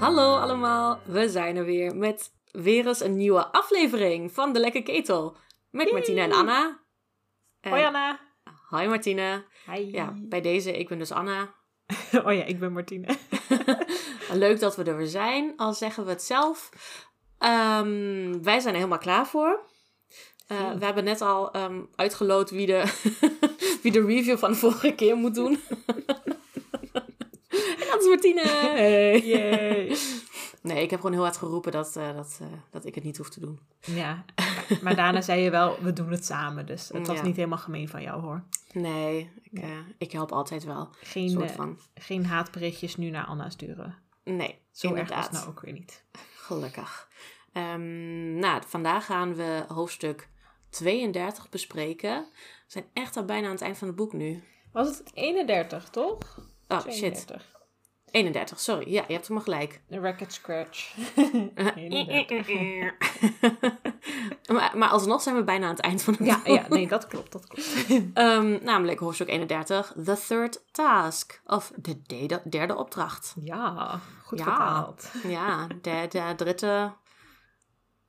Hallo allemaal, we zijn er weer met weer eens een nieuwe aflevering van De Lekker Ketel. Met Martine en Anna. En- Hoi Anna. Hi Martine. Hi. Ja, bij deze, ik ben dus Anna. Oh ja, ik ben Martine. Leuk dat we er weer zijn, al zeggen we het zelf. Ehm, wij zijn er helemaal klaar voor. Eh, we hebben net al ehm, uitgeloot wie de, wie de review van de vorige keer moet doen. Is Martine. Hey. Yay. Nee, ik heb gewoon heel hard geroepen dat, eh, dat, eh, dat ik het niet hoef te doen. Ja, maar daarna zei je wel, we doen het samen. Dus het was Ja. niet helemaal gemeen van jou hoor. Nee, ik, eh, ik help altijd wel. Geen, soort van. geen haatberichtjes nu naar Anna sturen. Nee, Zo erg inderdaad. was het nou ook weer niet. Gelukkig. Ehm, nou, vandaag gaan we hoofdstuk 32 bespreken. We zijn echt al bijna aan het eind van het boek nu. Was het 31, toch? Oh, shit. 32. 31, sorry. Ja, je hebt hem gelijk. De Racket Scratch. 31. maar, maar alsnog zijn we bijna aan het eind van het Ja, boek. ja, nee, dat klopt, dat klopt. Ehm, namelijk hoofdstuk 31, The Third Task. Of de derde, derde opdracht. Ja, goed Ja. vertaald. Ja, de, de dritte...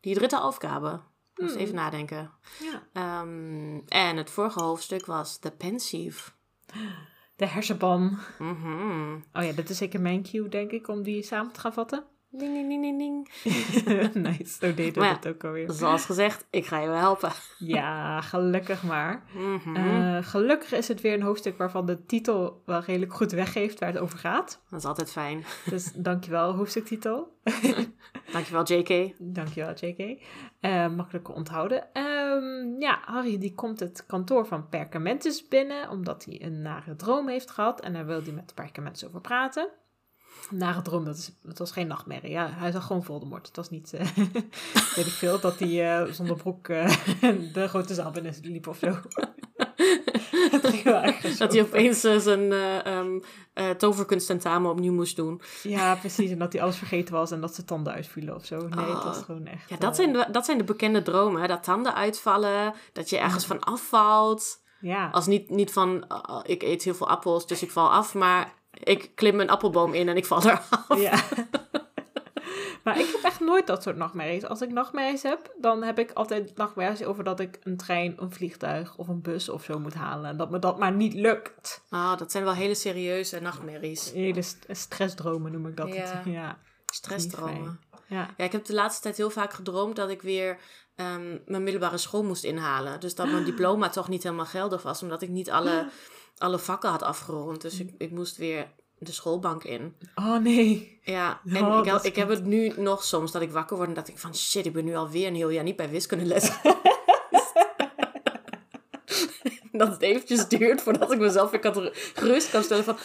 Die dritte aufgabe. Moest Hmm. even nadenken. Ja. Ehm, en het vorige hoofdstuk was The Pensieve. De hersenbom. Mhm. Oh ja, dat is zeker mijn cue, denk ik, om die samen te gaan vatten. Ding, ding, ding, ding, ding. nice, zo Maar ja, het ook alweer. Zoals gezegd, ik ga je wel helpen. Ja, gelukkig maar. Mhm. Eh, gelukkig is het weer een hoofdstuk waarvan de titel wel redelijk goed weggeeft waar het over gaat. Dat is altijd fijn. Dus dankjewel, hoofdstuktitel. Dankjewel, JK. Dankjewel, JK. Eh makkelijk onthouden. Ehm, ja, Harry die komt het kantoor van Perkamentus binnen, omdat hij een nare droom heeft gehad. En daar wil hij met Perkamentus over praten. Nare droom, dat, is, dat was geen nachtmerrie. Ja, hij zag gewoon Voldemort. Het was niet, eh, weet ik veel, dat hij eh, zonder broek eh, de grote zaal binnen liep of zo. Het ergens Dat hij opeens zijn toverkunsttentamen opnieuw moest doen. Ja, precies. En dat hij alles vergeten was en dat zijn tanden uitvielen of zo. Nee, het Oh. was gewoon echt... Ja, dat zijn de, dat zijn de bekende dromen. Hè? Dat tanden uitvallen, dat je ergens van afvalt. Ja, Als niet, niet van, uh, ik eet heel veel appels, dus ik val af. Maar ik klim een appelboom in en ik val eraf. ja. maar ik heb echt nooit dat soort nachtmerries. Als ik nachtmerries heb, dan heb ik altijd nachtmerries over dat ik een trein, een vliegtuig of een bus of zo moet halen. En dat me dat maar niet lukt. Ah, dat zijn wel hele serieuze nachtmerries. Hele st- stressdromen noem ik dat. Ja. ja. Stressdromen. Ja. Ja, ik heb de laatste tijd heel vaak gedroomd dat ik weer ehm, mijn middelbare school moest inhalen. Dus dat mijn diploma toch niet helemaal geldig was, omdat ik niet alle, alle vakken had afgerond. Dus ik, ik moest weer de schoolbank in. Oh nee. Ja, en Oh, ik, heb, het nu nog soms dat ik wakker word en dat ik van shit, ik ben nu alweer een heel jaar niet bij wiskundeles. dat het eventjes duurt voordat ik mezelf weer kan gerust kan stellen van...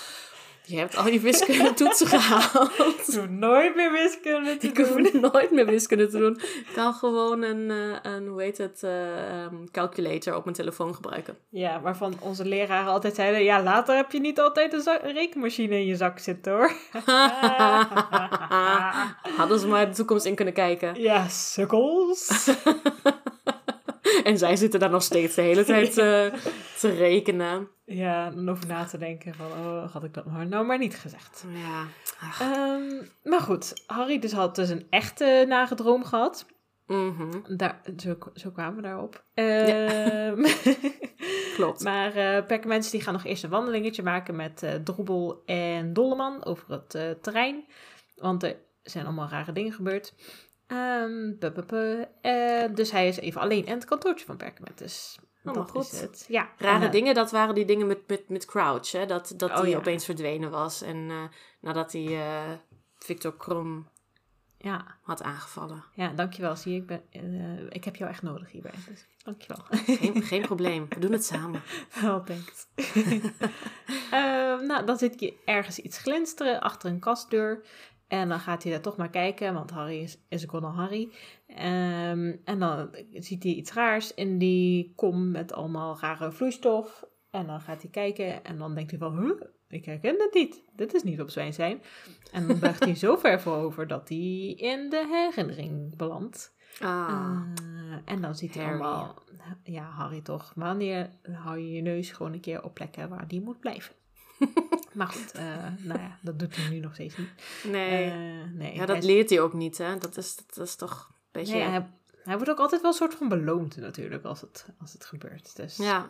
Je hebt al je wiskunde toetsen gehaald. Ik doe nooit meer wiskunde te Ik hoef doen. nooit meer wiskunde te doen. Ik kan gewoon een, eh, een hoe heet het, eh, ehm, calculator op mijn telefoon gebruiken. Ja, waarvan onze leraren altijd zeiden... Ja, later heb je niet altijd een rekenmachine in je zak zitten hoor. Hadden ze maar de toekomst in kunnen kijken. Ja, sukkels. En zij zitten daar nog steeds de hele tijd eh, te rekenen. Ja, en over na te denken van, oh, had ik dat maar nou maar niet gezegd. Ja. Ehm, maar goed, Harry dus had dus een echte nare droom gehad. mhm, Daar, zo, zo kwamen we daarop. Ehm, Klopt. maar eh Perkaments die gaan nog eerst een wandelingetje maken met eh Droebel en Dolleman over het terrein. Want er zijn allemaal rare dingen gebeurd. Ehm. Eh, dus hij is even alleen in het kantoortje van Perkament. Dus Allemaal dat is het. Ja, Rare en, eh, dingen, dat waren die dingen met, met, met Crouch. Hè? Dat, dat Oh, die ja. opeens verdwenen was. En eh, nadat hij Victor Krum Ja, had aangevallen. ja, dankjewel. Zie ik, ben, ik heb jou echt nodig hierbij. Dus dankjewel. Geen, geen probleem. We doen het samen. Wel, thanks. Ehm, nou, dan zit je ergens iets glinsteren achter een kastdeur. En dan gaat hij daar toch maar kijken, want Harry is, is een Harry. Ehm, en dan ziet hij iets raars in die kom met allemaal rare vloeistof. En dan gaat hij kijken en dan denkt hij van, huh, ik herken het niet. Dit is niet op zwijn zijn. En dan buigt hij zo ver voorover dat hij in de herinnering belandt. Ah. Eh, en dan ziet hij Harry. allemaal, ja, Harry toch, wanneer hou je je neus gewoon een keer op plekken waar die moet blijven? Maar goed, eh, nou ja, dat doet hij nu nog steeds niet. Nee. Eh, nee ja, dat is- leert hij ook niet, hè. Dat is, dat is toch een beetje... nee, hij, hij wordt ook altijd wel een soort van beloond natuurlijk als het, als het gebeurt. Dus Ja.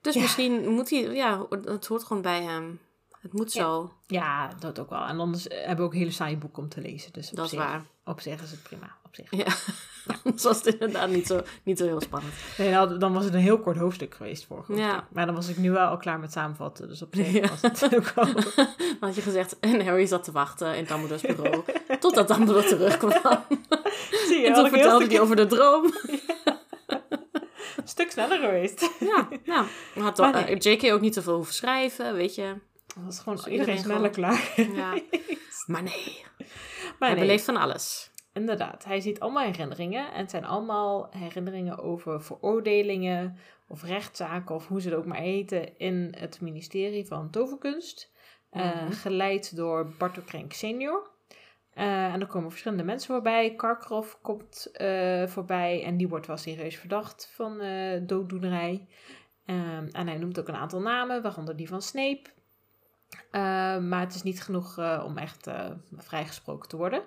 Dus Ja. misschien moet hij... Ja, het hoort gewoon bij hem. Het moet zo. ja, dat ook wel. En anders hebben we ook een hele saaie boek om te lezen. Dus op Dat is zich, waar. Op zich is het prima. Op zich. Ja. Anders was het inderdaad niet zo, niet zo heel spannend. Nee, nou, dan was het een heel kort hoofdstuk geweest vorige Ja. hoofdstuk. Maar dan was ik nu wel al klaar met samenvatten. Dus op zich Ja. was het ook wel... Dan had je gezegd, en Harry zat te wachten in Dumbledore's bureau. totdat Dumbledore terugkwam. Zie je, en toen vertelde hij over de droom. een stuk sneller geweest. Ja, nou. Had toch, nee. eh, JK ook niet te veel hoeven schrijven, weet je. Dat was gewoon Dus iedereen iedereen sneller gewoon- klaar. Ja. Maar nee, Maar hij nee, beleeft van alles. Inderdaad. Hij ziet allemaal herinneringen. En het zijn allemaal herinneringen over veroordelingen of rechtszaken of hoe ze het ook maar heten in het ministerie van toverkunst. Eh, Mhm. geleid door Barto Krenk senior. Eh, en er komen verschillende mensen voorbij. Karkaroff komt eh, voorbij en die wordt wel serieus verdacht van dooddoenerij. Ehm, en hij noemt ook een aantal namen, waaronder die van Snape. Maar het is niet genoeg om echt vrijgesproken te worden.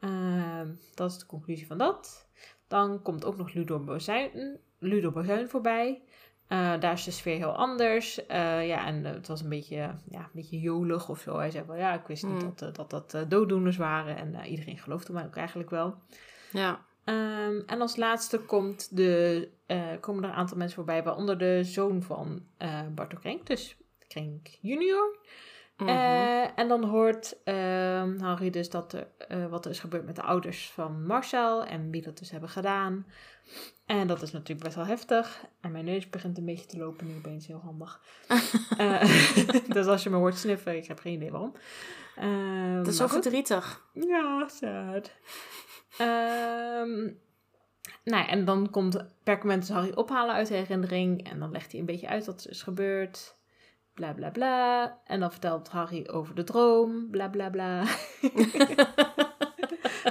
Ehm, dat is de conclusie van dat. Dan komt ook nog Ludo Bazuin voorbij. Eh, daar is de sfeer heel anders. Eh, ja, en eh, het was een beetje, ja, een beetje jolig of zo. Hij zei wel, ja, ik wist niet Hmm. dat dat, dat dooddoeners waren. En iedereen geloofde mij ook eigenlijk wel. Ja. Ehm, en als laatste komt de, komen er een aantal mensen voorbij, waaronder de zoon van Barto Krenk, dus Krenk junior. Mhm. Eh, en dan hoort Harry dus dat er, eh, wat er is gebeurd met de ouders van Marcel en wie dat dus hebben gedaan. En dat is natuurlijk best wel heftig. En mijn neus begint een beetje te lopen nu opeens, heel handig. Eh, dus als je me hoort sniffen, ik heb geen idee waarom. Ehm, dat is zo verdrietig. Ja, sad. Ehm, nou, ja, en dan komt Perkament Harry ophalen uit de herinnering. En dan legt hij een beetje uit wat er is gebeurd. Bla bla bla. En dan vertelt Harry over de droom. Bla bla bla.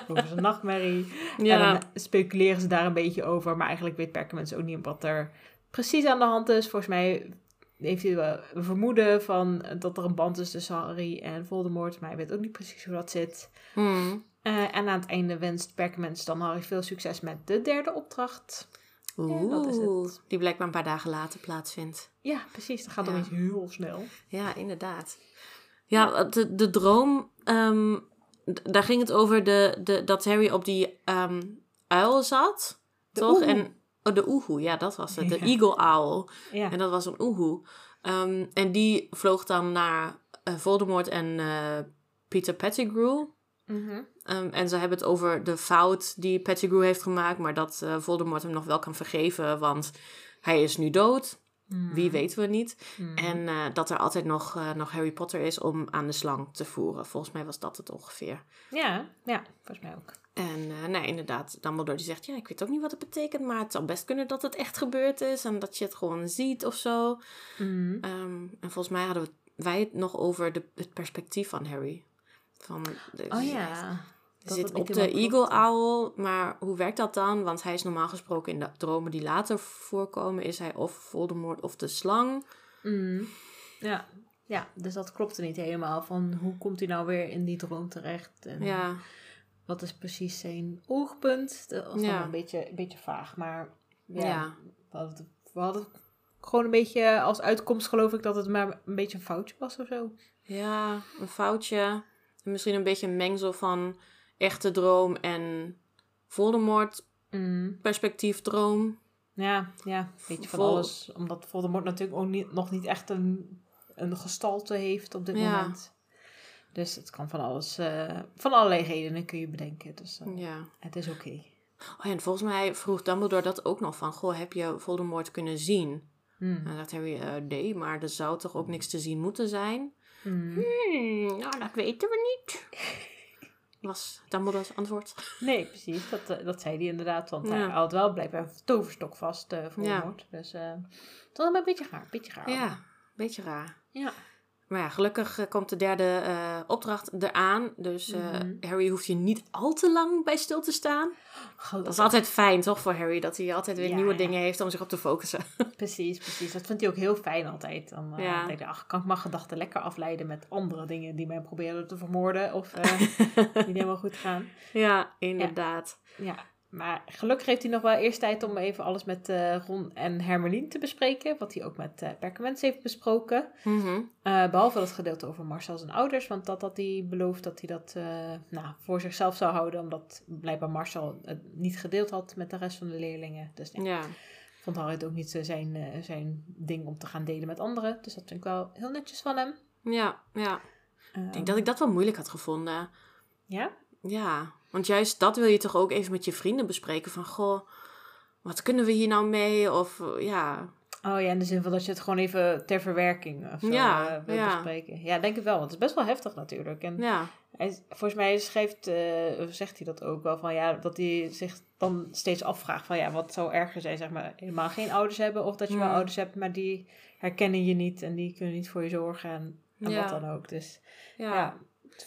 over zijn nachtmerrie. Ja. En dan speculeren ze daar een beetje over. Maar eigenlijk weet Perkament ook niet wat er precies aan de hand is. Volgens mij heeft hij wel een vermoeden van dat er een band is tussen Harry en Voldemort. Maar hij weet ook niet precies hoe dat zit. Hmm. Eh, en aan het einde wenst Perkament dan Harry veel succes met de derde opdracht. Oeh, dat is het. die blijkbaar een paar dagen later plaatsvindt. Ja, precies. Dat gaat Ja. dan iets heel snel. Ja, inderdaad. Ja, de, de droom, ehm, daar ging het over de, de, dat Harry op die ehm, uil zat, De toch? oehoe. En, oh, de oehoe, ja, dat was het. De Ja. eagle owl. Ja. En dat was een oehoe. Ehm, en die vloog dan naar eh, Voldemort en eh, Peter Pettigrew. Mhm. Ehm, en ze hebben het over de fout die Pettigrew heeft gemaakt, maar dat eh, Voldemort hem nog wel kan vergeven, want hij is nu dood. Mhm. Wie weten we niet. Mhm. En eh, dat er altijd nog, eh, nog Harry Potter is om aan de slang te voeren. Volgens mij was dat het ongeveer. Ja, ja, volgens mij ook. En eh, nee, inderdaad, Dumbledore die zegt, ja, ik weet ook niet wat het betekent, maar het zou best kunnen dat het echt gebeurd is en dat je het gewoon ziet of zo. Mhm. Ehm, en volgens mij hadden we, wij het nog over de, het perspectief van Harry. Van, de, Oh ja. Zit op de Eagle. Owl, maar hoe werkt dat dan? Want hij is normaal gesproken in de dromen die later voorkomen, is hij of Voldemort of de slang. Mhm. Ja. ja, dus dat klopte niet helemaal. Van hoe komt hij nou weer in die droom terecht? En Ja, wat is precies zijn oogpunt? Dat was Ja. een beetje, een beetje vaag. Maar ja, Ja. We, hadden, het- we hadden gewoon een beetje als uitkomst geloof ik dat het maar een beetje een foutje was of zo. ja, een foutje. En misschien een beetje een mengsel van echte droom en Voldemort Mhm. perspectief droom. Ja, ja, een beetje van Vol- alles. Omdat Voldemort natuurlijk ook niet, nog niet echt een, een gestalte heeft op dit Ja. moment. Dus het kan van alles, eh, van allerlei redenen kun je bedenken. Dus eh, Ja. het is oké. Oh en volgens mij vroeg Dumbledore dat ook nog van, goh, heb je Voldemort kunnen zien? Hmm. En dan dacht Harry, eh, nee, maar er zou toch ook niks te zien moeten zijn? Hmm. Hmm, nou, dat weten we niet. Was Dumbledore's antwoord. Nee, precies. Dat, eh, dat zei hij inderdaad. Want Ja. hij had wel blijkbaar een toverstok vast eh Voldemort. Dus eh het was een beetje gaar. Beetje gaar. Ja, beetje raar. Ja. Maar ja, gelukkig eh, komt de derde eh, opdracht eraan. Dus eh, Mhm. Harry hoeft hier niet al te lang bij stil te staan. Dat is altijd fijn, toch, voor Harry? Dat hij altijd weer Ja, nieuwe ja. dingen heeft om zich op te focussen. Precies, precies. Dat vindt hij ook heel fijn altijd. Dan Ja. denk ik, ach, kan ik mijn gedachten lekker afleiden met andere dingen die mij proberen te vermoorden of die niet helemaal goed gaan. ja, inderdaad. Ja, maar gelukkig heeft hij nog wel eerst tijd om even alles met eh, Ron en Hermelien te bespreken. Wat hij ook met eh Perkament heeft besproken. Mhm. Eh, behalve dat gedeelte over Marcel zijn ouders. Want dat had hij beloofd dat hij dat nou, voor zichzelf zou houden. Omdat blijkbaar Marcel het niet gedeeld had met de rest van de leerlingen. Dus nee, Ja. vond Harry het ook niet zijn, zijn ding om te gaan delen met anderen. Dus dat vind ik wel heel netjes van hem. Ja, ja. Ehm, Ik denk dat ik dat wel moeilijk had gevonden. Ja? Ja, want juist dat wil je toch ook even met je vrienden bespreken. Van, goh, wat kunnen we hier nou mee? Of, eh, ja, Oh ja, in de zin van dat je het gewoon even ter verwerking of zo Ja, eh, wil ja. bespreken. Ja, denk ik wel. Want het is best wel heftig natuurlijk. En ja. hij, volgens mij schrijft, of zegt hij dat ook wel van ja, dat hij zich dan steeds afvraagt van ja, wat zou erger zijn, zeg maar, helemaal geen ouders hebben of dat je wel ouders hebt, maar die herkennen je niet en die kunnen niet voor je zorgen en, en wat dan ook. Dus ja.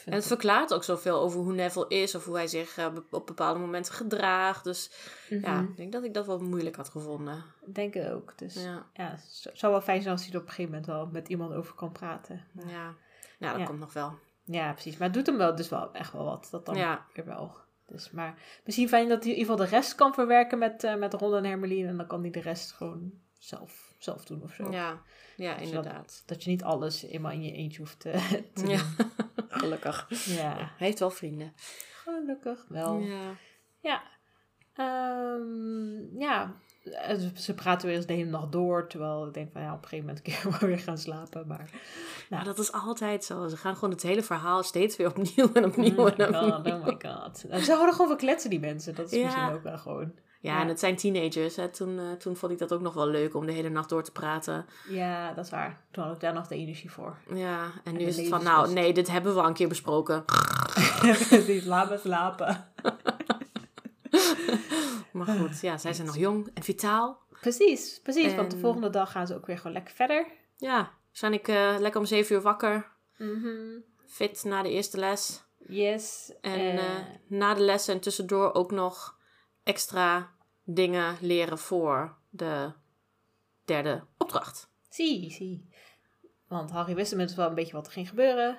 En het verklaart ook zoveel over hoe Neville is of hoe hij zich eh, op bepaalde momenten gedraagt. Dus ja, Mhm. ik denk dat ik dat wel moeilijk had gevonden. denk ik ook. Dus Ja, ja, het zou wel fijn zijn als hij er op een gegeven moment wel met iemand over kan praten. Maar- ja. Nou, dat Ja. komt nog wel. Ja, precies. Maar het doet hem wel dus wel echt wel wat. Dat dan Ja. weer wel. Dus, maar misschien fijn dat hij in ieder geval de rest kan verwerken met, eh, met Ron en Hermeline. En dan kan hij de rest gewoon zelf, zelf doen of zo. Ja, ja Dus inderdaad. Dat je niet alles eenmaal in je eentje hoeft te, te Ja, gelukkig. Ja, Hij heeft wel vrienden. gelukkig wel. Ja. Ja. Ehm, ja. Eh, Ze praten weer eens de hele nacht door. Terwijl ik denk van ja, op een gegeven moment kun je wel weer gaan slapen. Maar Maar dat is altijd zo. Ze gaan gewoon het hele verhaal steeds weer opnieuw en opnieuw oh my en opnieuw. god, oh my god. Nou, Ze houden gewoon van kletsen die mensen. Dat is Ja. misschien ook wel gewoon. Ja, en het zijn teenagers. Hè. Toen, eh, toen vond ik dat ook nog wel leuk om de hele nacht door te praten. Ja, dat is waar. Toen had ik daar nog de energie voor. Ja, en nu is het van, nou, nee, dit hebben we al een keer besproken. Precies, laat me slapen. Maar goed, ja, zij zijn nog jong en vitaal. Precies, precies. Want de En- volgende dag gaan ze ook weer gewoon lekker verder. Ja, zijn ik eh, lekker om zeven uur wakker. Mhm. Fit na de eerste les. Yes. En eh, na de lessen en tussendoor ook nog extra dingen leren voor de derde opdracht. zie, zie. Want Harry wist inmiddels wel een beetje wat er ging gebeuren.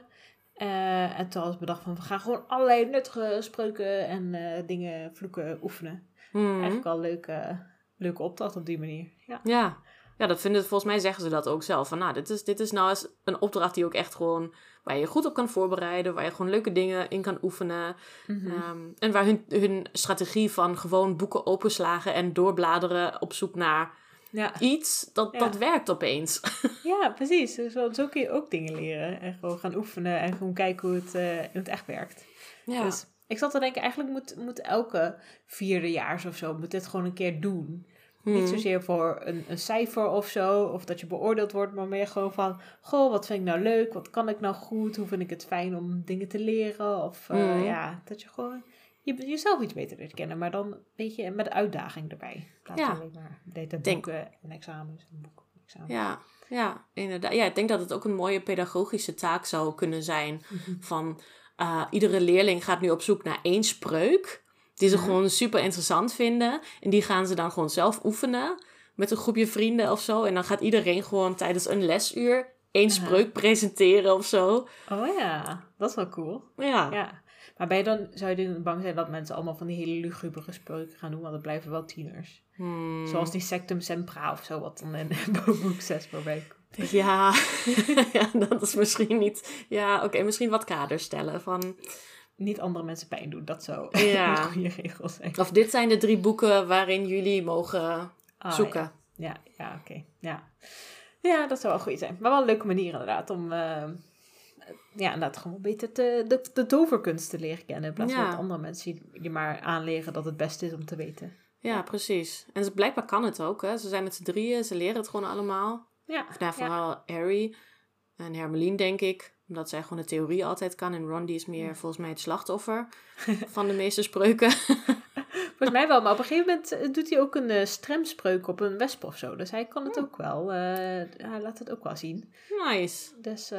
Eh, en toen was bedacht van, we gaan gewoon allerlei nuttige spreuken en eh, dingen, vloeken oefenen. Hmm. Eigenlijk wel een leuke, leuke opdracht op die manier. Ja. Ja. ja, dat vinden volgens mij zeggen ze dat ook zelf. Van, nou, dit is, dit is nou eens een opdracht die ook echt gewoon waar je je goed op kan voorbereiden, waar je gewoon leuke dingen in kan oefenen. Mhm. Ehm, en waar hun, hun strategie van gewoon boeken openslagen en doorbladeren op zoek naar ja. iets, dat, Ja. dat werkt opeens. ja, precies. Dus zo, zo kun je ook dingen leren. En gewoon gaan oefenen en gewoon kijken hoe het eh, het echt werkt. Ja, Dus ik zat te denken, eigenlijk moet, moet elke vierdejaars of zo moet dit gewoon een keer doen. Niet Hmm. zozeer voor een, een cijfer of zo, of dat je beoordeeld wordt, maar meer gewoon van, goh, wat vind ik nou leuk, wat kan ik nou goed, hoe vind ik het fijn om dingen te leren, of eh, Mhm. ja, dat je gewoon je, jezelf iets beter leert kennen, maar dan een beetje met uitdaging erbij. In plaats Ja. alleen maar data boeken en examens en boeken en examens. Ja, ja, inderdaad. Ja, ik denk dat het ook een mooie pedagogische taak zou kunnen zijn. Mhm. Van eh, iedere leerling gaat nu op zoek naar één spreuk. Die ze Mhm. gewoon super interessant vinden. En die gaan ze dan gewoon zelf oefenen. Met een groepje vrienden of zo. En dan gaat iedereen gewoon tijdens een lesuur één Aha. spreuk presenteren of zo. Oh ja, dat is wel cool. Ja, Ja. Maar ben je dan, zou je dan bang zijn dat mensen allemaal van die hele lugubere spreuken gaan doen? Want het blijven wel tieners. Hmm. Zoals die Sectum Sempra of zo, wat dan in boek 6 voorbij komt. Ja. ja, dat is misschien niet... Ja, oké, misschien wat kaders stellen. Van, Niet andere mensen pijn doen, dat zou Ja. een goede regel zijn. of dit zijn de drie boeken waarin jullie mogen Ah, zoeken. Ja, ja, ja, oké. Ja. ja, dat zou wel goed zijn. Maar wel een leuke manier inderdaad om... eh, ja, inderdaad gewoon beter te, de, de toverkunst te leren kennen. In plaats van Ja. dat andere mensen je, maar aanleren dat het beste is om te weten. Ja, precies. En ze- blijkbaar kan het ook. Hè? Ze zijn met z'n drieën, ze leren het gewoon allemaal. Ja, Of nou, ja. Harry en Hermeline, denk ik. Omdat zij gewoon de theorie altijd kan. En Ron die is meer volgens mij het slachtoffer van de meeste spreuken. Volgens mij wel, maar op een gegeven moment eh, doet hij ook een eh, stremspreuk op een wesp of zo. Dus hij kan het ook wel. eh, hij laat het ook wel zien. Nice. Dus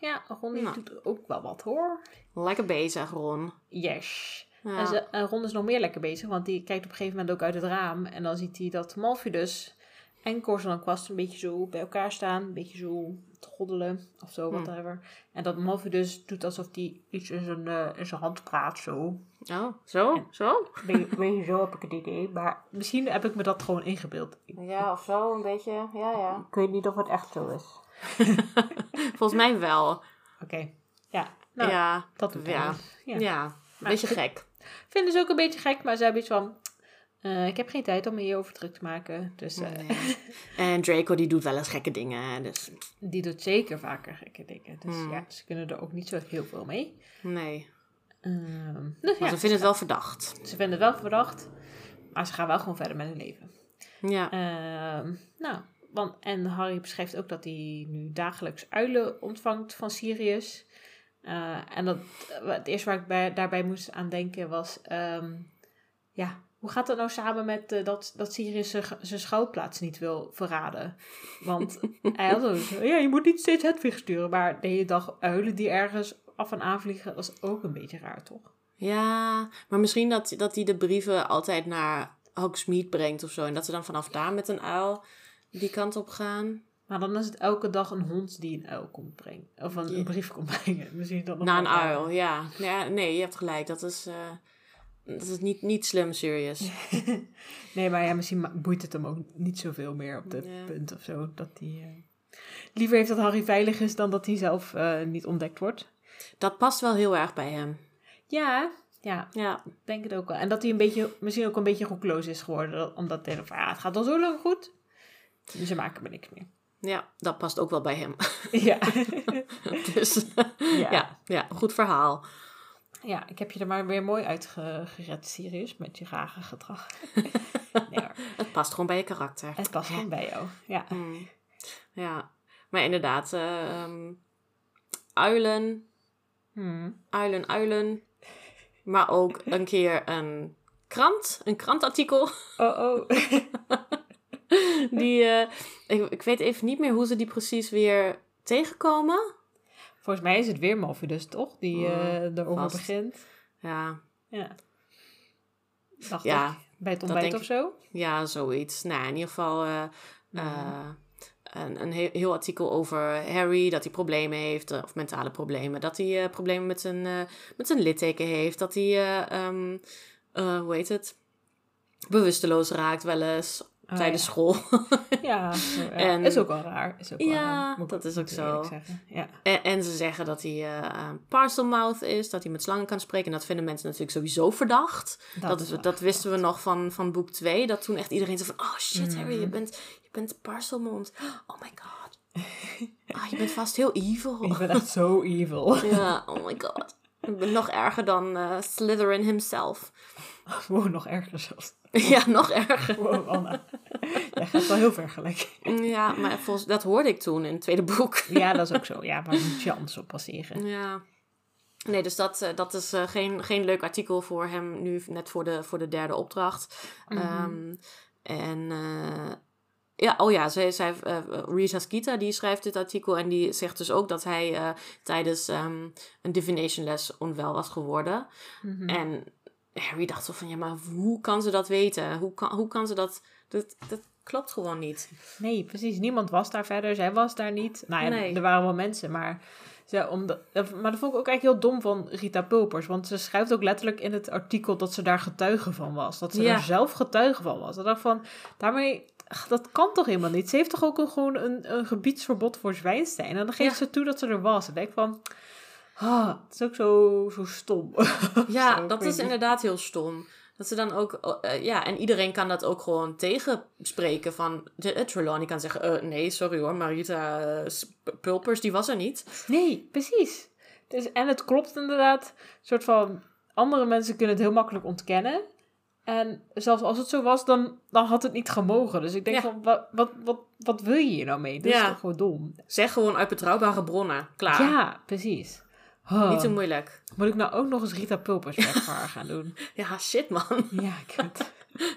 ja, Ron Nou. doet ook wel wat hoor. Lekker bezig, Ron. Yes. Ja. En, ze, en Ron is nog meer lekker bezig, want die kijkt op een gegeven moment ook uit het raam. En dan ziet hij dat Malfidus en Corson en Kwast een beetje zo bij elkaar staan. Een beetje zo te goddelen of zo, Hm. whatever. En dat Malfidus doet alsof hij iets in zijn, eh, in zijn hand praat, zo. Oh, zo? Zo? Beetje, beetje zo heb ik het idee. Maar misschien heb ik me dat gewoon ingebeeld. Ja, of zo, een beetje. Ja, ja. ik weet niet of het echt zo is. Volgens mij wel. Oké, ja. Nou, ja. dat doet ja. dus. Ja. Ja. Een beetje gek. Vinden ze ook een beetje gek, maar ze hebben iets van... eh, ik heb geen tijd om me hierover druk te maken. Dus eh, Nee. En Draco die doet wel eens gekke dingen. Dus die doet zeker vaker gekke dingen. Dus Hmm. ja, ze kunnen er ook niet zo heel veel mee. nee. Ehm, dus Maar ja, ze vinden het wel verdacht. ze vinden het wel verdacht. Maar ze gaan wel gewoon verder met hun leven. Ja. Ehm, nou, want, en Harry beschrijft ook dat hij nu dagelijks uilen ontvangt van Sirius. Eh, en dat, het eerste waar ik bij, daarbij moest aan denken was... ehm, ja, hoe gaat het nou samen met eh, dat, dat Sirius zijn, schouwplaats niet wil verraden? Want hij had ook zo, ja, je moet niet steeds Hedwig sturen. Maar de hele dag uilen die ergens af en aan vliegen, dat is ook een beetje raar, toch? Ja, maar misschien dat, dat hij de brieven altijd naar Hogsmeade brengt of zo. En dat ze dan vanaf daar met een uil die kant op gaan. Maar dan is het elke dag een hond die een uil komt brengen. Of een, brief komt brengen. Misschien dan nog Naar een uil, ja. ja. Nee, je hebt gelijk. Dat is, eh, dat is niet, niet slim, serious. Nee, maar ja, misschien boeit het hem ook niet zoveel meer op dit Ja. punt of zo. Dat hij eh, liever heeft dat Harry veilig is dan dat hij zelf eh, niet ontdekt wordt. Dat past wel heel erg bij hem. Ja, ja, Ja, denk het ook wel. En dat hij een beetje, misschien ook een beetje roekloos is geworden. Omdat hij van, ja, het gaat al zo lang goed. Dus ze maken me niks meer. ja, dat past ook wel bij hem. ja. dus ja. ja, ja, goed verhaal. Ja, ik heb je er maar weer mooi uitgered, Sirius, met je rare gedrag. nee hoor, Het past gewoon bij je karakter. het past gewoon bij jou. Ja. Mm. Ja, maar inderdaad, eh, ehm, uilen, Hmm. uilen, uilen. Maar ook een keer een krant, een krantartikel. Oh, oh. Die, eh, ik, ik weet even niet meer hoe ze die precies weer tegenkomen. Volgens mij is het weer Malfidus, toch? Die eh erover vast. begint. Ja, Ja. Dacht Ja, ik. Bij het ontbijt of zo? ja zoiets. Nou, in ieder geval eh, eh, een, een heel, heel artikel over Harry, dat hij problemen heeft, of mentale problemen. Dat hij problemen met zijn, met zijn litteken heeft. Dat hij, eh, ehm, eh, hoe heet het, bewusteloos raakt wel eens Ah, tijdens ja. school. Ja. En- is ook wel raar. Is ook wel Ja, raar, ik- dat is ook ik zo. Ja. En, en ze zeggen dat hij eh eh, parcelmouth is, dat hij met slangen kan spreken. En dat vinden mensen natuurlijk sowieso verdacht. Dat, is dat, wisten we nog van, van boek 2. Dat toen echt iedereen zei van... Oh shit, Harry, je bent, je bent parcelmond. Oh my god. Ah, je bent vast heel evil. Ik ben echt zo evil. Ja, oh my god. Je bent nog erger dan eh, Slytherin himself. Wow, nog erger zelfs. ja, nog erger. Wow, Anna. Jij gaat wel heel ver gelijk. Ja, maar volgens, dat hoorde ik toen in het tweede boek. Ja, dat is ook zo. Ja, maar moet je anders op passeren. Ja. Nee, dus dat, eh, dat is eh, geen, geen leuk artikel voor hem nu, net voor de, voor de derde opdracht. Mhm. Ehm, en eh, ja, oh ja, zij, zij, eh, Risa Skeeter, die schrijft dit artikel en die zegt dus ook dat hij tijdens ehm, een divination les onwel was geworden. Mhm. En Harry dacht zo van, ja, maar hoe kan ze dat weten? Hoe kan, hoe kan ze dat... Dat, dat klopt gewoon niet. Nee, precies. Niemand was daar verder. Zij was daar niet. Nou ja, Nee. er waren wel mensen, maar... Ze, om de, maar dat vond ik ook eigenlijk heel dom van Rita Pulpers. Want ze schrijft ook letterlijk in het artikel dat ze daar getuige van was. Dat ze Ja. er zelf getuige van was. Ik dacht van, daarmee... ach, Dat kan toch helemaal niet? Ze heeft toch ook een, gewoon een, een gebiedsverbod voor Zwijnstein? En dan geeft Ja. ze toe dat ze er was. En ik denk van... Ah, het is ook zo, zo stom. Ja, Zo, dat is inderdaad heel stom. Dat ze dan ook, eh, ja, en iedereen kan dat ook gewoon tegenspreken van, de, Trelawney kan zeggen, eh, nee, sorry hoor, Marita eh, Pulpers, die was er niet. Nee, precies. Dus, en het klopt inderdaad. Een soort van, andere mensen kunnen het heel makkelijk ontkennen. En zelfs als het zo was, dan, dan had het niet gemogen. Dus ik denk Ja. van, wat, wat, wat, wat wil je hier nou mee? Ja. is toch gewoon dom? Zeg gewoon uit betrouwbare bronnen, klaar. Ja, precies. Niet zo moeilijk. Moet ik nou ook nog eens Rita Pulpers werk voor haar gaan doen? Ja, shit man. Ja, ik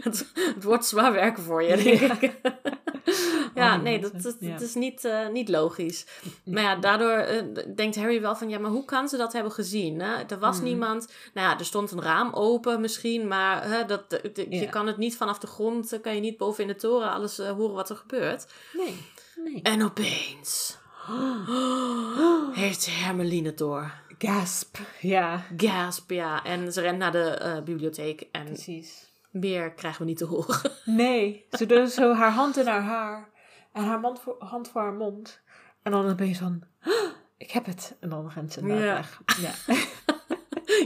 Het, het wordt zwaar werken voor je, denk Ja. ik. ja, Oh, nee, dat, is- dat ja. is niet, eh, niet logisch. Maar ja, daardoor eh, denkt Harry wel van... Ja, maar hoe kan ze dat hebben gezien? Hè? Er was Mhm. niemand... Nou ja, er stond een raam open misschien... Maar hè, dat, de- de- je kan het niet vanaf de grond... eh, kan je niet boven in de toren alles horen wat er gebeurt. Nee, nee. En opeens... heeft Hermeline het door. Gasp. Ja, Gasp, ja. En ze rent naar de eh, bibliotheek. En precies. meer krijgen we niet te horen. Nee, ze doet zo haar hand in haar haar en haar mond voor, hand voor haar mond. En dan ben je van, "Ah, ik heb het. En dan rent ze inderdaad Ja. weg. Ja.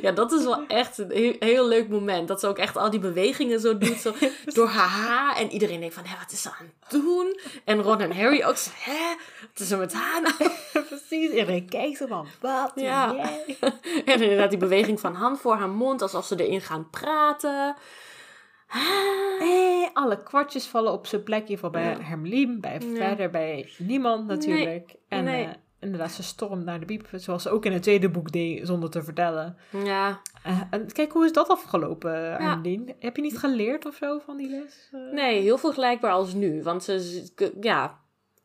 Ja, dat is wel echt een heel, heel leuk moment. Dat ze ook echt al die bewegingen zo doet. Zo door haar haar. En iedereen denkt van, hé, wat is ze aan het doen? En Ron en Harry ook zo, hè? Wat is er met haar nou? Precies, iedereen kijkt zo van, wat? Ja. En inderdaad die beweging van hand voor haar mond. Alsof ze erin gaan praten. Eh, alle kwartjes vallen op zijn plekje voor bij Ja. Hermelien, bij verder bij niemand natuurlijk. En nee. eh, inderdaad, ze stormt naar de biep, zoals ze ook in het tweede boek deed, zonder te vertellen. Ja, Eh, en kijk, hoe is dat afgelopen, Hermelien? Heb je niet geleerd of zo van die les? Eh, nee, heel vergelijkbaar als nu. Want ze, ja,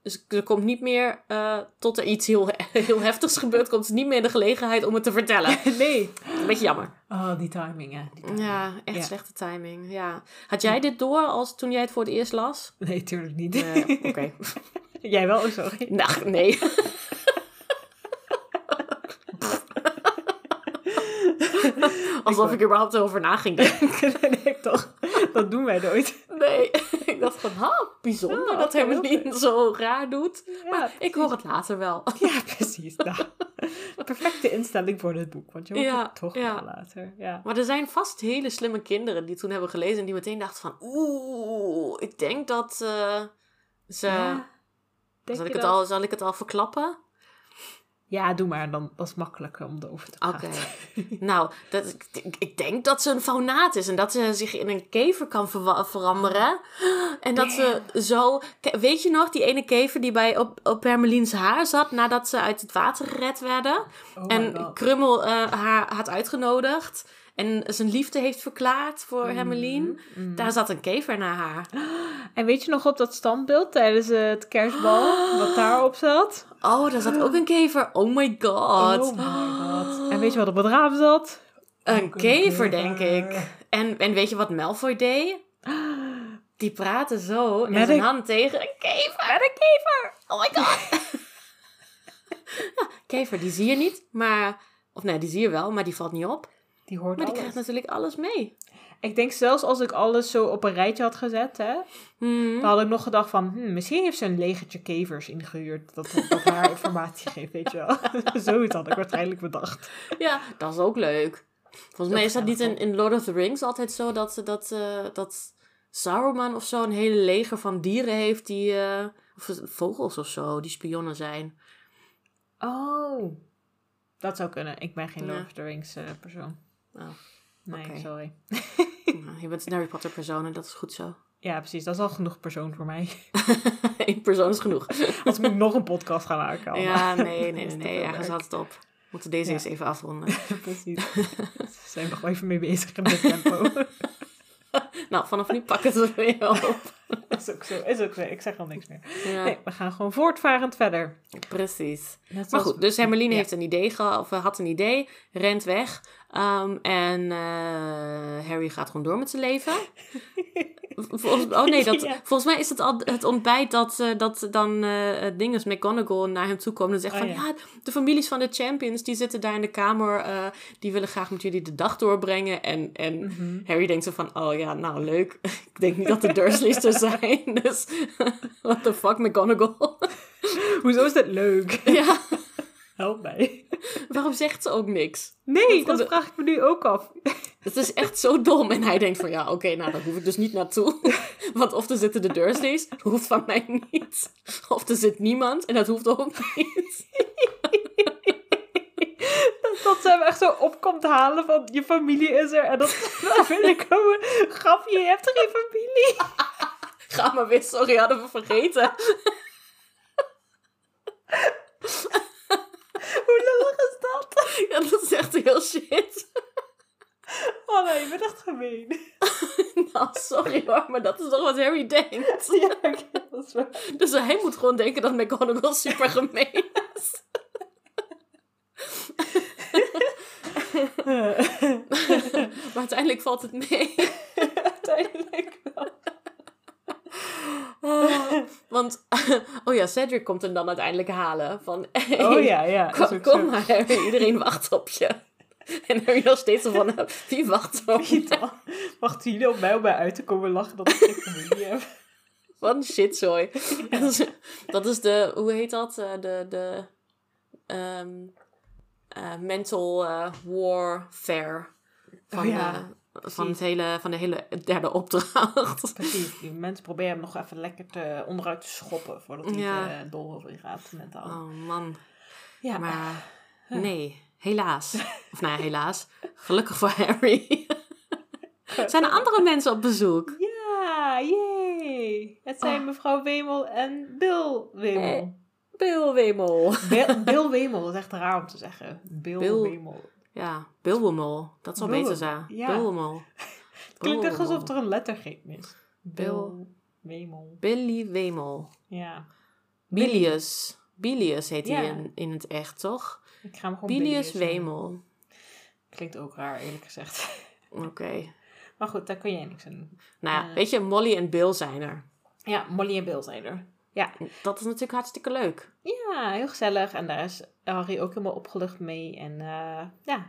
ze, komt niet meer eh, tot er iets heel, heel heftigs gebeurt. Komt ze niet meer in de gelegenheid om het te vertellen. nee. Een beetje jammer. Oh, die timing, hè. Die timing. Ja, echt Ja. slechte timing. Ja. Had jij dit door als toen jij het voor het eerst las? Nee, tuurlijk niet. Oké. Jij wel, sorry. Nou, nee. Alsof ik er überhaupt over na ging denken. nee, toch. Dat doen wij nooit. Nee. Ik dacht van, ha, bijzonder Oh, dat oké, Hermelien zo raar doet. Ja, Maar ik hoor het later wel. Ja, precies. Nou, perfecte instelling voor dit boek, want je hoort Ja, het toch ja. wel later. Ja. Maar er zijn vast hele slimme kinderen die het toen hebben gelezen en die meteen dachten van, oeh, ik denk dat eh, ze... Ja, denk zal, ik het dat? al, zal ik het al verklappen? Ja, doe maar. Dan, dat is makkelijker om erover te Oké. praten. Nou, dat, ik, ik denk dat ze een faunaat is en dat ze zich in een kever kan veranderen. En dat ze zo... Weet je nog, die ene kever die bij op, op Hermelien's haar zat nadat ze uit het water gered werden? Oh en. Krummel eh, haar had uitgenodigd en zijn liefde heeft verklaard voor Hermelien. Mm. Daar zat een kever naar haar. En weet je nog op dat standbeeld tijdens het kerstbal, wat daarop zat? Oh, daar zat ook een kever. Oh my god. Oh my god. En weet je wat op het raam zat? Een kever, kever. denk ik. En, en weet je wat Malfoy deed? Die praten zo met Met zijn een- hand tegen een kever. Met een kever. Oh my god. ja, kever, die zie je niet, maar... Of nee, die zie je wel, maar die valt niet op. Die hoort Maar die alles. krijgt natuurlijk alles mee. Ik denk zelfs als ik alles zo op een rijtje had gezet, hè, Hmm. dan had ik nog gedacht van, hm, misschien heeft ze een legertje kevers ingehuurd dat, dat haar informatie geeft, weet je wel. Zoiets had ik waarschijnlijk bedacht. Ja, dat is ook leuk. Volgens mij is dat niet in, Lord of the Rings altijd zo dat, ze- dat, eh, dat Saruman of zo een hele leger van dieren heeft die... eh, of vogels of zo, die spionnen zijn. Oh, dat zou kunnen. Ik ben geen Ja. Lord of the Rings eh, persoon. Oh, Nee, sorry. nou, je bent een Harry Potter persoon en dat is goed zo. Ja, precies. Dat is al genoeg persoon voor mij. Eén persoon is genoeg. Als ik nog een podcast ga maken. allemaal. Ja, nee, nee, nee, nee. werk. had het op. We moeten deze Ja. eens even afronden. precies. Daar zijn we gewoon even mee bezig in dit tempo. nou, vanaf nu pakken ze weer op. is ook zo. Is ook zo. Ik zeg al niks meer. Ja, Nee, we gaan gewoon voortvarend verder. precies. Maar goed, dus Hermeline Ja. heeft een idee gehad, of had een idee, rent weg. Ehm, en eh, Harry gaat gewoon door met zijn leven. Volgens, oh nee, dat, Ja. volgens mij is het al het ontbijt dat, eh, dat dan eh dinges McGonagall naar hem toe komt en zegt Oh, van ja. ja, de families van de champions die zitten daar in de kamer, die willen graag met jullie de dag doorbrengen. En, en Mhm. Harry denkt zo van, oh ja, nou leuk. Ik denk niet dat de Dursleys er zijn, dus what the fuck McGonagall. Hoezo is dat leuk? ja, Help mij. waarom zegt ze ook niks? Nee, Dat- dat vraag ik me nu ook af. Het is echt zo dom. En hij denkt van, ja, oké, nou, daar hoef ik dus niet naartoe. Want of er zitten de Dursleys, dat hoeft van mij niet. Of er zit niemand, en dat hoeft ook niet. Dat ze hem echt zo op komt halen van je familie is er. En dat vind ik gewoon grapje, je hebt geen familie. Ga maar weer, sorry, hadden we vergeten. Hoe lullig is dat? Ja, shit. Oh nee, je bent echt gemeen. nou, sorry hoor, maar dat is toch wat Harry denkt. ja, oké, dat is waar. Dus hij moet gewoon denken dat McGonagall super gemeen is. maar uiteindelijk valt het mee. Uiteindelijk wel. Oh, want, oh ja, Cedric komt hem dan uiteindelijk halen. Van, hey, Oh ja, ja. kom, maar Harry, iedereen wacht op je. En Harry nog steeds van, wie wacht op je? Wachten jullie op mij om mij uit te komen lachen dat ik geen familie heb? Wat een shitzooi. Dat, is, dat is de, hoe heet dat? Eh, De, de ehm, eh, mental eh, warfare van, Oh ja, eh, van, het hele, van de hele derde opdracht. Precies, die mensen proberen hem nog even lekker te, onderuit te schoppen voordat hij Ja. ja. dol over je gaat mentaal. Oh man, ja, maar nee, helaas. Of nou ja, helaas. Gelukkig voor Harry. Zijn er andere mensen op bezoek? Ja, yay! Het zijn Ah. mevrouw Wemel en Bill Wemel. Eh. Bill Wemel. Bill, Bill Wemel, dat is echt raar om te zeggen. Bill, Bill- Wemel. Ja, Bill Wemel. Dat zal Bill beter zijn. ja. Bill Wemel. Het klinkt echt alsof er een lettergreep is. Bill- Wemel. Billy Wemel. Ja. Bilius. Bilius heet hij in, in het echt, toch? Ik ga hem gewoon Bilius. Wemel. Klinkt ook raar, eerlijk gezegd. Oké. Maar goed, daar kun jij niks aan doen. Nou ja, Eh. weet je, Molly en Bill zijn er. Ja, Molly en Bill zijn er. Ja. Dat is natuurlijk hartstikke leuk. Ja, heel gezellig. En daar is Harry ook helemaal opgelucht mee. En eh, ja,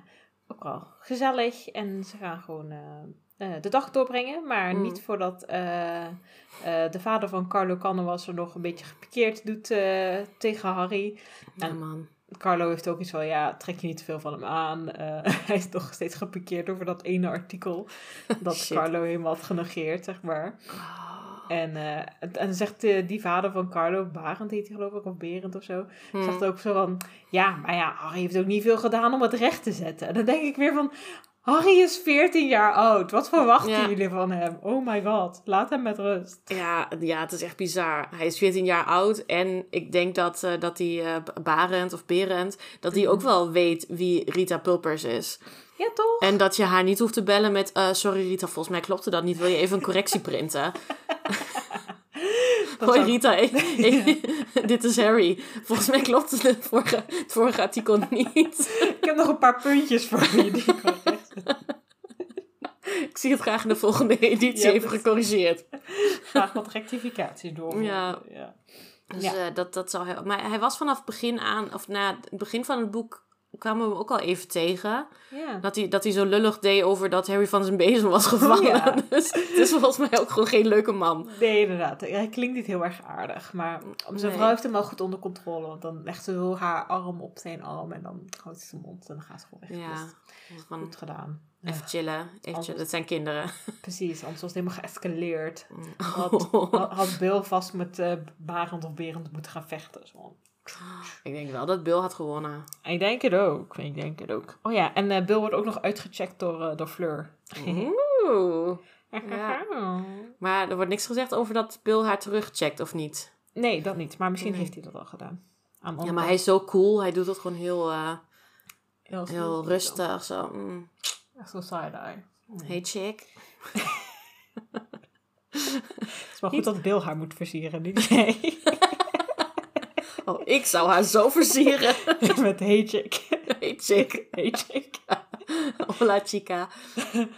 ook wel gezellig. En ze gaan gewoon eh, eh, de dag doorbrengen. Maar Mm. niet voordat de vader van Carlo Cannovas er nog een beetje gepikeerd doet tegen Harry. Ja, En- man. Carlo heeft ook iets van, ja, trek je niet te veel van hem aan. Hij is nog steeds gepikeerd over dat ene artikel. Dat. Carlo helemaal had genegeerd, zeg maar. Oh. En, eh, en dan zegt eh, die vader van Carlo, Barend heet hij geloof ik, of Berend of zo. Hm. Zegt ook zo van, ja, maar ja, Harry heeft ook niet veel gedaan om het recht te zetten. En dan denk ik weer van, Harry is 14 jaar oud. Wat verwachten Ja. jullie van hem? Oh my god, laat hem met rust. Ja, ja, het is echt bizar. Hij is 14 jaar oud en ik denk dat, eh dat die Barend of Berend, dat hij ook wel weet wie Rita Pulpers is. Ja, toch? En dat je haar niet hoeft te bellen met, sorry Rita, volgens mij klopte dat niet. Wil je even een correctie printen? Dat Hoi Rita, ik- ik- dit is Harry. Volgens mij klopte het vorige, het vorige artikel niet. Ik heb nog een paar puntjes voor je die ik zie het graag in de volgende editie Ja, even gecorrigeerd. Graag wat rectificaties door. Ja. ja. Dus eh, dat, dat zou hij... Maar hij was vanaf begin aan, of na het begin van het boek kwamen we hem ook al even tegen. Dat hij, dat hij zo lullig deed over dat Harry van zijn bezem was gevallen. ja. Dus het is volgens mij ook gewoon geen leuke man. Nee, inderdaad. Hij klinkt niet heel erg aardig. Maar zijn Nee. vrouw heeft hem wel goed onder controle. Want dan legt ze zo haar arm op zijn arm. En dan houdt ze zijn mond. En dan gaat ze gewoon weg. Ja, Dus goed gedaan. even chillen. Even chillen. Het zijn kinderen. Precies, anders was het helemaal geëscaleerd. Oh. Had, Bill vast met eh Barend of Berend moeten gaan vechten. Zo. Ik denk wel dat Bill had gewonnen. Ik denk het ook. Ik denk het ook. Oh ja, en eh, Bill wordt ook nog uitgecheckt door, eh, door Fleur. Oeh. Ja. Maar er wordt niks gezegd over dat Bill haar terugcheckt of niet. Nee, dat niet. Maar misschien Nee. heeft hij dat al gedaan. Aan Ja, maar hij is zo cool. Hij doet het gewoon heel, eh, heel, heel rustig. Zo. Mm. Echt zo side-eye. Hey chick. Het is wel goed dat Bill haar moet versieren, niet jij. Oh, ik zou haar zo versieren. Met hey chick. Hey chick. Hey chick. Hola chica.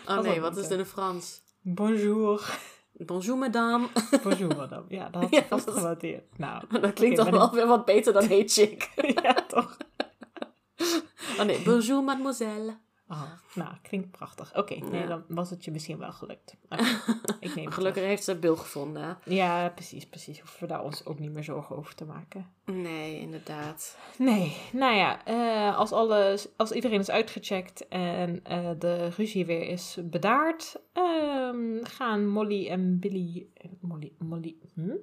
Oh nee, wat is het in het Frans? Bonjour. Bonjour madame. Bonjour, madame. Ja, dat had Ja, ze vast dat. Nou, Dat klinkt maar wel weer wat beter dan hey chick. Ja, toch. Oh nee, bonjour mademoiselle. Oh, nou, klinkt prachtig. Oké, nee, Ja. dan was het je misschien wel gelukt. Ik neem Gelukkig heeft ze Bill gevonden. Ja, precies, precies. Hoeven we daar ons ook niet meer zorgen over te maken. Nee, inderdaad. Nee, nou ja, eh, als, alles, als iedereen is uitgecheckt en eh, de ruzie weer is bedaard, ehm, gaan Molly en Billy, Molly, Molly, hm?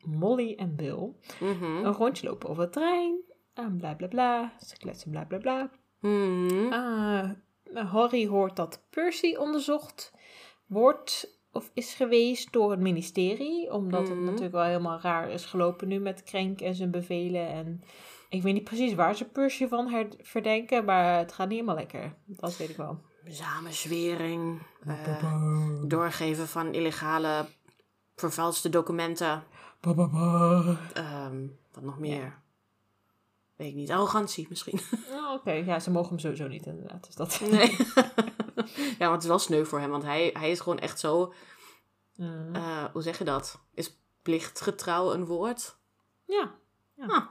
Molly en Bill Mhm. een rondje lopen over het terrein. En bla bla bla, ze kletsen bla bla bla. Mhm. Ah, Harry hoort dat Percy onderzocht wordt of is geweest door het ministerie. Omdat het Mhm. natuurlijk wel helemaal raar is gelopen nu met Krenk en zijn bevelen. En Ik weet niet precies waar ze Percy van her- verdenken, maar het gaat niet helemaal lekker. Dat weet ik wel. Samenzwering. eh, doorgeven van illegale vervalste documenten. Ehm, wat nog meer? Weet ik niet. Arrogantie misschien. Oh, Oké, ja, ze mogen hem sowieso niet inderdaad. Dus dat... Nee. ja, maar het is wel sneu voor hem. Want hij, hij is gewoon echt zo... Mm. eh, hoe zeg je dat? Is plichtgetrouw een woord? ja. Ah,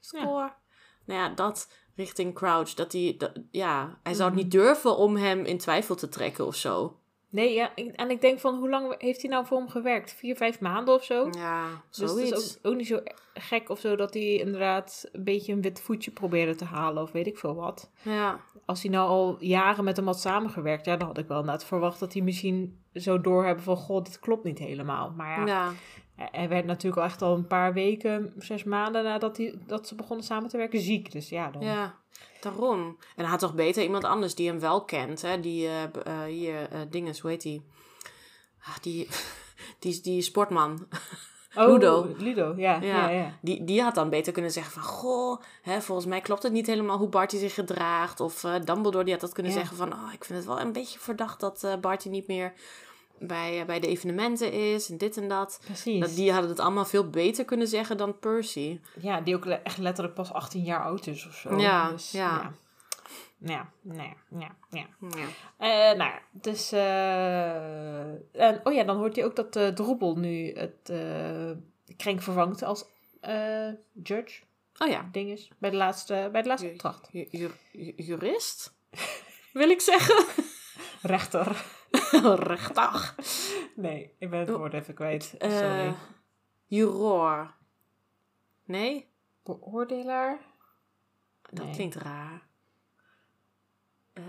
score. Nou ja, dat richting Crouch. Dat hij... dat- ja, hij zou het niet durven om hem in twijfel te trekken of zo. Nee, ja, en ik denk van hoe lang heeft hij nou voor hem gewerkt? Vier, vijf maanden of zo? Ja, Dus het zoiets. is ook, ook niet zo gek of zo dat hij inderdaad een beetje een wit voetje probeerde te halen of weet ik veel wat. Ja, Als hij nou al jaren met hem had samengewerkt, ja, dan had ik wel inderdaad verwacht dat hij misschien zo doorhebben van, god, dit klopt niet helemaal. Maar ja, ja. hij werd natuurlijk al echt al een paar weken, zes maanden nadat hij, dat ze begonnen samen te werken, ziek. Dus ja, dan... Ja, daarom. En hij had toch beter iemand anders die hem wel kent, hè? Die, eh, hier, eh dinges, hoe heet die? Ah, die, die, die sportman. Oh, Ludo. Ludo, ja. ja. Ja. ja, Die, die had dan beter kunnen zeggen van... Goh, hè, volgens mij klopt het niet helemaal hoe Barty zich gedraagt. Of eh, Dumbledore die had dat kunnen zeggen van... Oh, ik vind het wel een beetje verdacht dat Barty niet meer bij, eh, bij de evenementen is. En dit en dat. Precies. dat. Die hadden het allemaal veel beter kunnen zeggen dan Percy. Ja, die ook echt letterlijk pas 18 jaar oud is of zo. Ja, dus, ja. Ja, ja, nee, ja, ja. Ja. Eh, nou ja, dus... eh, en, oh ja, dan hoort hij ook dat eh Droebel nu het eh Krenk vervangt als judge. Oh ja, Ding is. Bij de laatste, bij de laatste opdracht. ju- ju- ju- jurist? Wil ik zeggen? Rechter. Rechtdag. Nee, ik ben het woord even kwijt. Eh, Sorry. juror. Nee? Beoordelaar? Dat Nee. klinkt raar. Eh,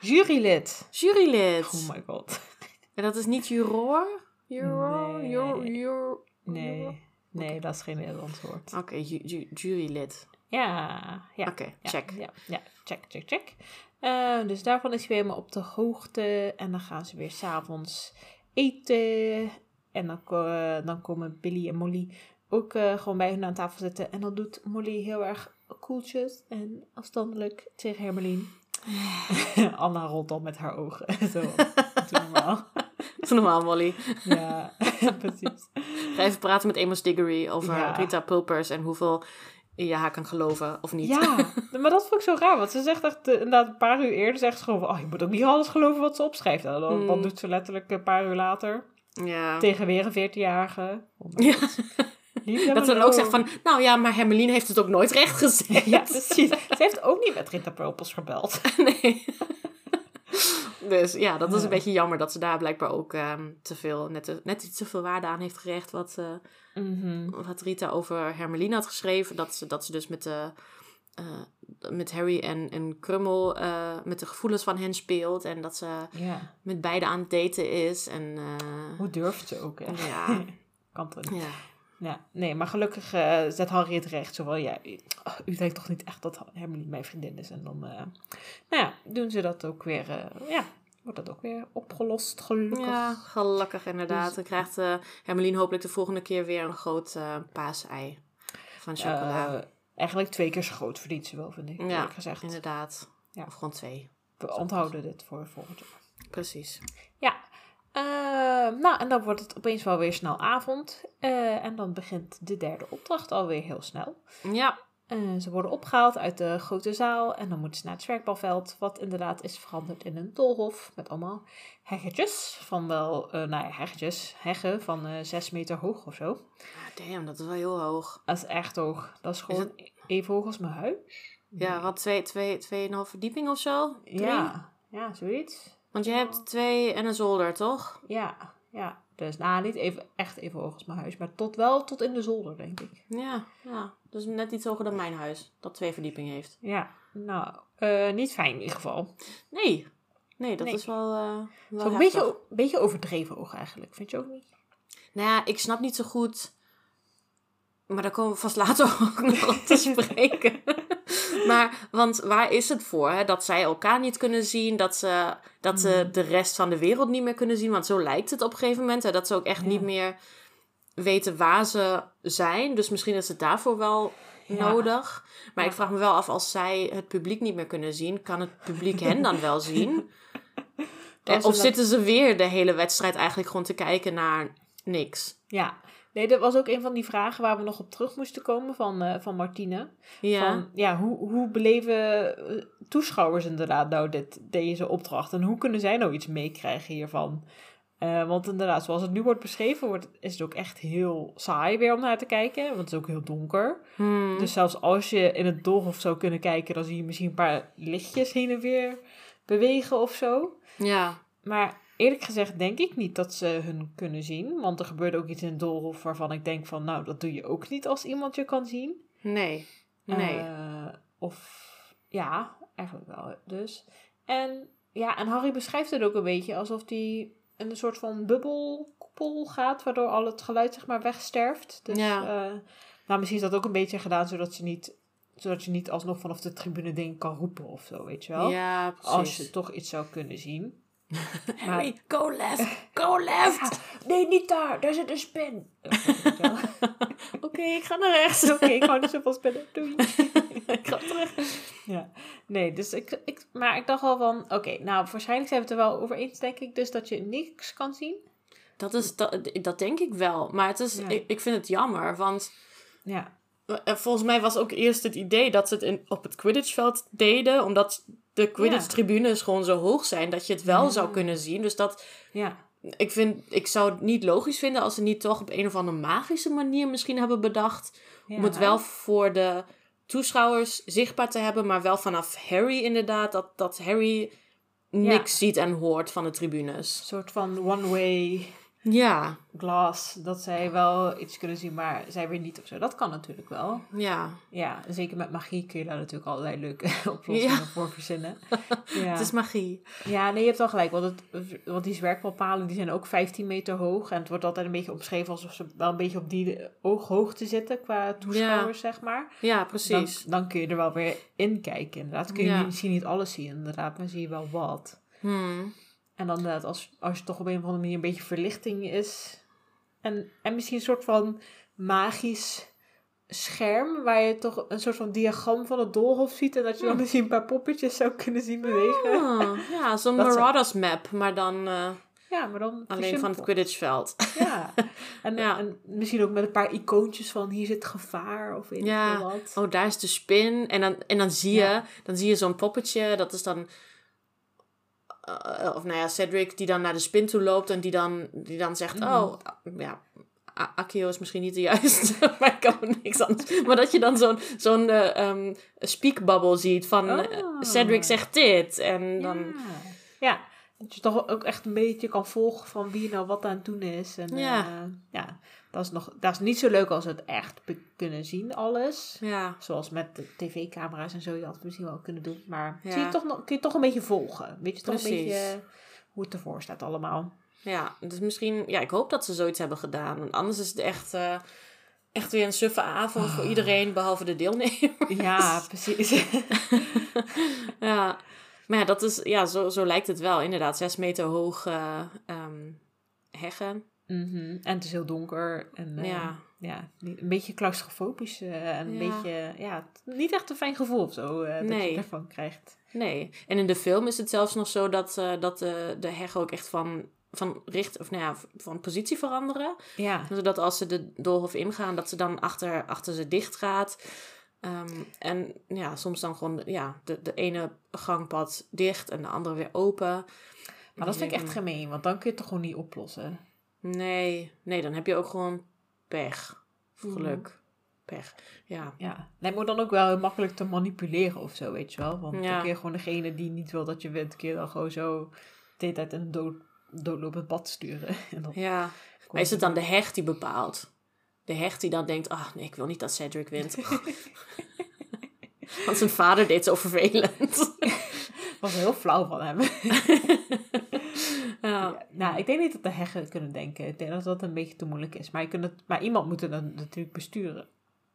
Jurylid. jurylid. Oh my god. En dat is niet juror? Juror? Nee. Jur, jur, juror? Nee, nee, dat is geen Nederlands woord. Oké, ju- ju- jurylid. Ja, ja. Oké, Ja, check. Ja, ja, check, check, check. Eh, dus daarvan is hij weer helemaal op de hoogte. En dan gaan ze weer s'avonds eten. En dan, eh, dan komen Billy en Molly ook eh, gewoon bij hun aan tafel zitten. En dan doet Molly heel erg koeltjes en afstandelijk tegen Hermelien. Anna rolt al met haar ogen. Zo, doe normaal. Dat is normaal, Molly. Ja, precies. Ga even praten met Amos Diggory over Ja. Rita Pulpers en hoeveel je haar kan geloven of niet. Ja, maar dat vond ik zo raar. Want ze zegt echt, eh, inderdaad, een paar uur eerder zegt ze gewoon van, oh, je moet ook niet alles geloven wat ze opschrijft. En dan, Mm. dan doet ze letterlijk een paar uur later Ja. tegen weer een 14-jarige. Oh my Ja. Dat ze dan ook zegt van, nou ja, maar Hermeline heeft het ook nooit recht gezegd. Ja, precies. Ze heeft ook niet met Rita Purples gebeld. Nee. Dus ja, dat is Ja. een beetje jammer dat ze daar blijkbaar ook ehm, te veel, net, te- net iets te veel waarde aan heeft gerecht. Wat, eh, Mhm. wat Rita over Hermeline had geschreven. Dat ze, dat ze dus met, de, eh, met Harry en, en Krummel eh, met de gevoelens van hen speelt. En dat ze met beide aan het daten is. En eh, hoe durft ze ook, hè? ja, Kan toch niet. ja. Ja, nee, maar gelukkig zet Harry het recht. Zo van, ja, u, oh, u denkt toch niet echt dat Hermelie mijn vriendin is. En dan, nou ja, doen ze dat ook weer, ja, wordt dat ook weer opgelost, gelukkig. Ja, gelukkig inderdaad. Dus- Dan krijgt eh Hermeline hopelijk de volgende keer weer een groot eh, paasei van chocola. Eh, eigenlijk twee keer zo groot verdient ze wel, vind ik, ja, gezegd. inderdaad. Ja. Of gewoon twee. We onthouden dit voor volgend jaar. Precies. Ja, nou, en dan wordt het opeens wel weer snel avond. En dan begint de derde opdracht alweer heel snel. Ja, Ze worden opgehaald uit de grote zaal en dan moeten ze naar het zwerkbalveld, wat inderdaad is veranderd in een doolhof met allemaal heggetjes van wel, eh nou ja, heggetjes, heggen van eh zes meter hoog of zo. Ah, damn, dat is wel heel hoog. Dat is echt hoog. Dat is gewoon even hoog als mijn huis. Ja, wat twee, twee, tweeënhalf verdieping of zo? Drie? Ja, ja, zoiets. Want je hebt twee en een zolder, toch? Ja, ja. Dus nou, niet even, echt even hoog als mijn huis, maar tot wel tot in de zolder, denk ik. Ja, ja. Dus net iets hoger dan mijn huis, dat twee verdiepingen heeft. Ja, nou, eh, niet fijn in ieder geval. Nee, nee, dat Nee. is wel, eh wel Zo een heftig. beetje, beetje overdreven hoog eigenlijk, vind je ook niet? Nou ja, ik snap niet zo goed. Maar daar komen we vast later ook nog op te spreken. maar, want waar is het voor? Hè? Dat zij elkaar niet kunnen zien. Dat ze, dat ze Mhm. de rest van de wereld niet meer kunnen zien. Want zo lijkt het op een gegeven moment. Hè? Dat ze ook echt Ja. niet meer weten waar ze zijn. Dus misschien is het daarvoor wel Ja. nodig. Maar Ja. ik vraag me wel af, als zij het publiek niet meer kunnen zien, kan het publiek hen dan wel zien? Of dat- zitten ze weer de hele wedstrijd eigenlijk gewoon te kijken naar niks? Ja, nee, dat was ook een van die vragen waar we nog op terug moesten komen van, eh, van Martine. Ja. Van, ja, hoe, hoe beleven eh, toeschouwers inderdaad nou dit, deze opdracht? En hoe kunnen zij nou iets meekrijgen hiervan? Eh, want inderdaad, zoals het nu wordt beschreven, wordt, is het ook echt heel saai weer om naar te kijken. Want het is ook heel donker. Hmm. Dus zelfs als je in het doolhof zou kunnen kijken, dan zie je misschien een paar lichtjes heen en weer bewegen of zo. ja. Maar eerlijk gezegd denk ik niet dat ze hun kunnen zien. Want er gebeurt ook iets in het doolhof waarvan ik denk van... nou, dat doe je ook niet als iemand je kan zien. Nee. Nee. Eh, of ja, eigenlijk wel dus. En ja, en Harry beschrijft het ook een beetje alsof hij een soort van bubbelkoepel gaat... waardoor al het geluid zeg maar wegsterft. Dus Ja. eh, nou, misschien is dat ook een beetje gedaan zodat, ze niet, zodat je niet alsnog vanaf de tribune dingen kan roepen of zo, weet je wel. ja, precies. Als je toch iets zou kunnen zien. Harry, go left, go left. Nee, niet daar. Daar zit een spin. Oké, ik ga naar rechts. Oké, ik hou niet zoveel spinnen. Doei. ik ga terug. Ja. Nee, dus ik, ik... Maar ik dacht al van... Oké, nou, waarschijnlijk zijn we het er wel over eens, denk ik. Dus dat je niks kan zien. Dat, is, dat, dat denk ik wel. Maar het is, Ja. ik, ik vind het jammer, want Ja. eh, volgens mij was ook eerst het idee dat ze het in, op het Quidditch-veld deden, omdat de Quidditch-tribunes gewoon zo hoog zijn dat je het wel Ja. zou kunnen zien. Dus dat, Ja. ik, vind, ik zou het niet logisch vinden als ze niet toch op een of andere magische manier misschien hebben bedacht om het wel voor de toeschouwers zichtbaar te hebben, maar wel vanaf Harry inderdaad, dat, dat Harry niks ziet en hoort van de tribunes. Een soort van one-way Ja, glass. Dat zij wel iets kunnen zien, maar zij weer niet of zo. Dat kan natuurlijk wel. ja. Ja, en zeker met magie kun je daar natuurlijk allerlei leuke oplossingen Ja. voor verzinnen. Ja. Het is magie. Ja, nee, je hebt wel gelijk. Want, het, want die zwerkpalpalen die zijn ook 15 meter hoog. En het wordt altijd een beetje omschreven alsof ze wel een beetje op die ooghoogte zitten qua toeschouwers, zeg maar. Ja, Dan, precies. dan kun je er wel weer in kijken. Inderdaad, kun je Ja. niet- misschien niet alles zien, inderdaad, maar zie je wel wat. Hmm. En dan inderdaad, als, als je toch op een of andere manier een beetje verlichting is. En, en misschien een soort van magisch scherm, waar je toch een soort van diagram van het doolhof ziet. En dat je dan misschien een paar poppetjes zou kunnen zien bewegen. Ah, ja, zo'n Marauders map, maar dan eh, Ja, maar dan alleen van het. Quidditch-veld. Ja. En, Ja. en misschien ook met een paar icoontjes van hier zit gevaar of weet Ja. wat. Oh, daar is de spin. En dan, en dan zie je, Ja. dan zie je zo'n poppetje, dat is dan... eh, of nou ja, Cedric die dan naar de spin toe loopt en die dan, die dan zegt... Mhm. Oh, ja, A- Accio is misschien niet de juiste, maar ik kan me niks anders... Maar dat je dan zo'n zo'n ehm, speakbubble ziet van... eh, Oh. Cedric zegt dit. En dan... Ja. ja, dat je toch ook echt een beetje kan volgen van wie nou wat aan het doen is. En, Ja. ja. Dat is, nog, dat is niet zo leuk als het echt kunnen zien, alles. Ja, Zoals met de tv-camera's en zo, je had het misschien wel kunnen doen. Maar Ja. zie je toch nog, kun je toch een beetje volgen. Weet je toch een beetje hoe het ervoor staat allemaal. Ja, dus misschien, ja, ik hoop dat ze zoiets hebben gedaan. Want anders is het echt, eh, echt weer een suffe avond voor iedereen, behalve de deelnemers. Ja, precies. ja, maar ja, dat is, ja, zo, zo lijkt het wel. Inderdaad, zes meter hoog ehm, heggen. Mhm. En het is heel donker. En, Ja. ja, niet- een beetje claustrofobisch. eh, en een Ja. beetje, ja, niet echt een fijn gevoel of zo eh, dat je ervan krijgt. Nee. En in de film is het zelfs nog zo dat, eh, dat de, de heggen ook echt van, van richt, of nou ja, van positie veranderen. Ja, Zodat als ze de doolhof ingaan, dat ze dan achter, achter ze dicht gaat. Ehm, en ja, soms dan gewoon ja, de, de ene gangpad dicht en de andere weer open. maar dat vind ik echt gemeen, want dan kun je het toch gewoon niet oplossen. Nee, nee, dan heb je ook gewoon pech. Mhm. geluk. Pech. Ja. Ja, lijkt me dan ook wel heel makkelijk te manipuleren of zo, weet je wel. Want Ja. kun je gewoon degene die niet wil dat je wint, je dan gewoon zo de hele tijd in een dood, doodlopend pad sturen. En dan ja. Maar is het dan de hecht die bepaalt? De hecht die dan denkt, ah nee, ik wil niet dat Cedric wint. Want zijn vader deed zo vervelend. was heel flauw van hem. Ja. Nou, ik denk niet dat de heggen kunnen denken. Ik denk dat dat een beetje te moeilijk is. Maar, je kunt het, maar iemand moet het dan natuurlijk besturen.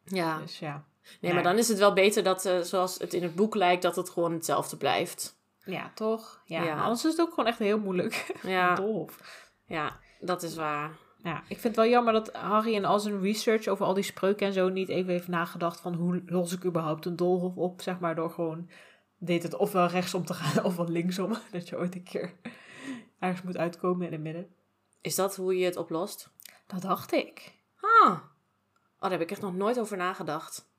ja. Dus ja. Nee, maar dan is het wel beter dat, eh, zoals het in het boek lijkt, dat het gewoon hetzelfde blijft. Ja, toch? Ja, Ja. Anders is het ook gewoon echt heel moeilijk. Ja, Dolf. ja dat is waar. Ja, ik vind het wel jammer dat Harry in al zijn research over al die spreuken en zo niet even heeft nagedacht van hoe los ik überhaupt een doolhof op, zeg maar, door gewoon deed het ofwel rechtsom te gaan ofwel linksom. Dat je ooit een keer ergens moet uitkomen in het midden. Is dat hoe je het oplost? Dat dacht ik. Ah, oh, daar heb ik echt nog nooit over nagedacht.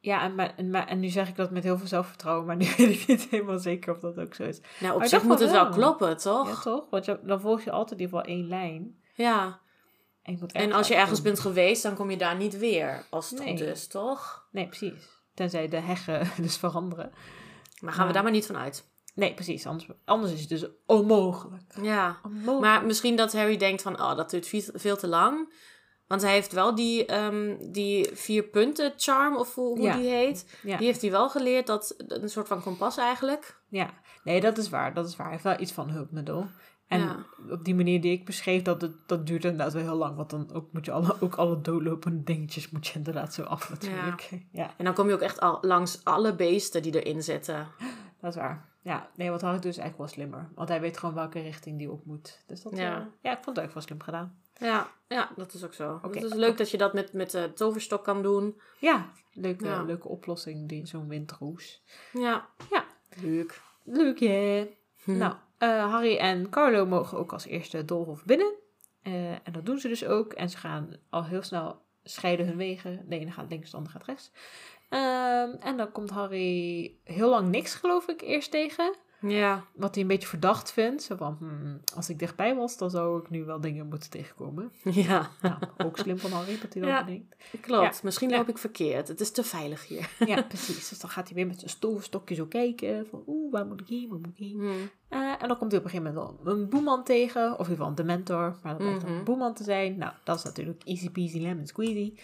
Ja, en, maar, en, maar, en nu zeg ik dat met heel veel zelfvertrouwen, maar nu weet ik niet helemaal zeker of dat ook zo is. Nou, op zich moet het wel kloppen, toch? Ja, toch? Want je, dan volg je altijd in ieder geval één lijn. Ja. En, je moet En als je ergens bent geweest, dan kom je daar niet weer, als het Nee. goed is, toch? Nee, precies. Tenzij de heggen dus veranderen. Maar gaan we daar maar niet van uit. Nee, precies. Anders, anders is het dus onmogelijk. Ja. Onmogelijk. Maar misschien dat Harry denkt van, oh, dat duurt veel- veel te lang. Want hij heeft wel die, ehm, die vier punten charm, of hoe, hoe Ja. die heet. ja. Die heeft hij wel geleerd, dat een soort van kompas eigenlijk. ja, nee, dat is waar. Dat is waar. Hij heeft wel iets van hulpmiddel. En Ja. op die manier die ik beschreef, dat, het- dat duurt inderdaad wel heel lang. Want dan ook moet je alle, ook alle doodlopende dingetjes moet je inderdaad zo af natuurlijk. Ja. En dan kom je ook echt al langs alle beesten die erin zitten. dat is waar. Ja, nee, wat Harry doet is eigenlijk wel slimmer. Want hij weet gewoon welke richting die op moet. Dus dat, Ja. ja. ja, ik vond het eigenlijk wel slim gedaan. Ja, ja dat is ook zo. Oké. Het is leuk dat je dat met, met de toverstok kan doen. Ja, leuke, Ja. leuke oplossing, die zo'n windroes. Ja. Ja. Leuk. Leuk, hè? Hm. Nou, eh, Harry en Carlo mogen ook als eerste het doolhof binnen. Eh, en dat doen ze dus ook. En ze gaan al heel snel scheiden hun wegen. De ene gaat links, de andere gaat rechts. Ehm, en dan komt Harry heel lang niks, geloof ik, eerst tegen. Ja. Wat hij een beetje verdacht vindt. Zo van, hmm, als ik dichtbij was, dan zou ik nu wel dingen moeten tegenkomen. Ja. Nou, ook slim van Harry dat hij dat Ja. bedenkt. Klopt. Ja. Misschien Ja. loop ik verkeerd. Het is te veilig hier. Ja, precies. Dus dan gaat hij weer met zijn stoelstokje zo kijken. Van, oeh, waar moet ik heen, waar moet ik heen? Hm. Eh, en dan komt hij op een gegeven moment wel een boeman tegen. Of in ieder geval een dementor. Maar dat blijkt dan Mhm. een boeman te zijn. Nou, dat is natuurlijk easy peasy lemon squeezy.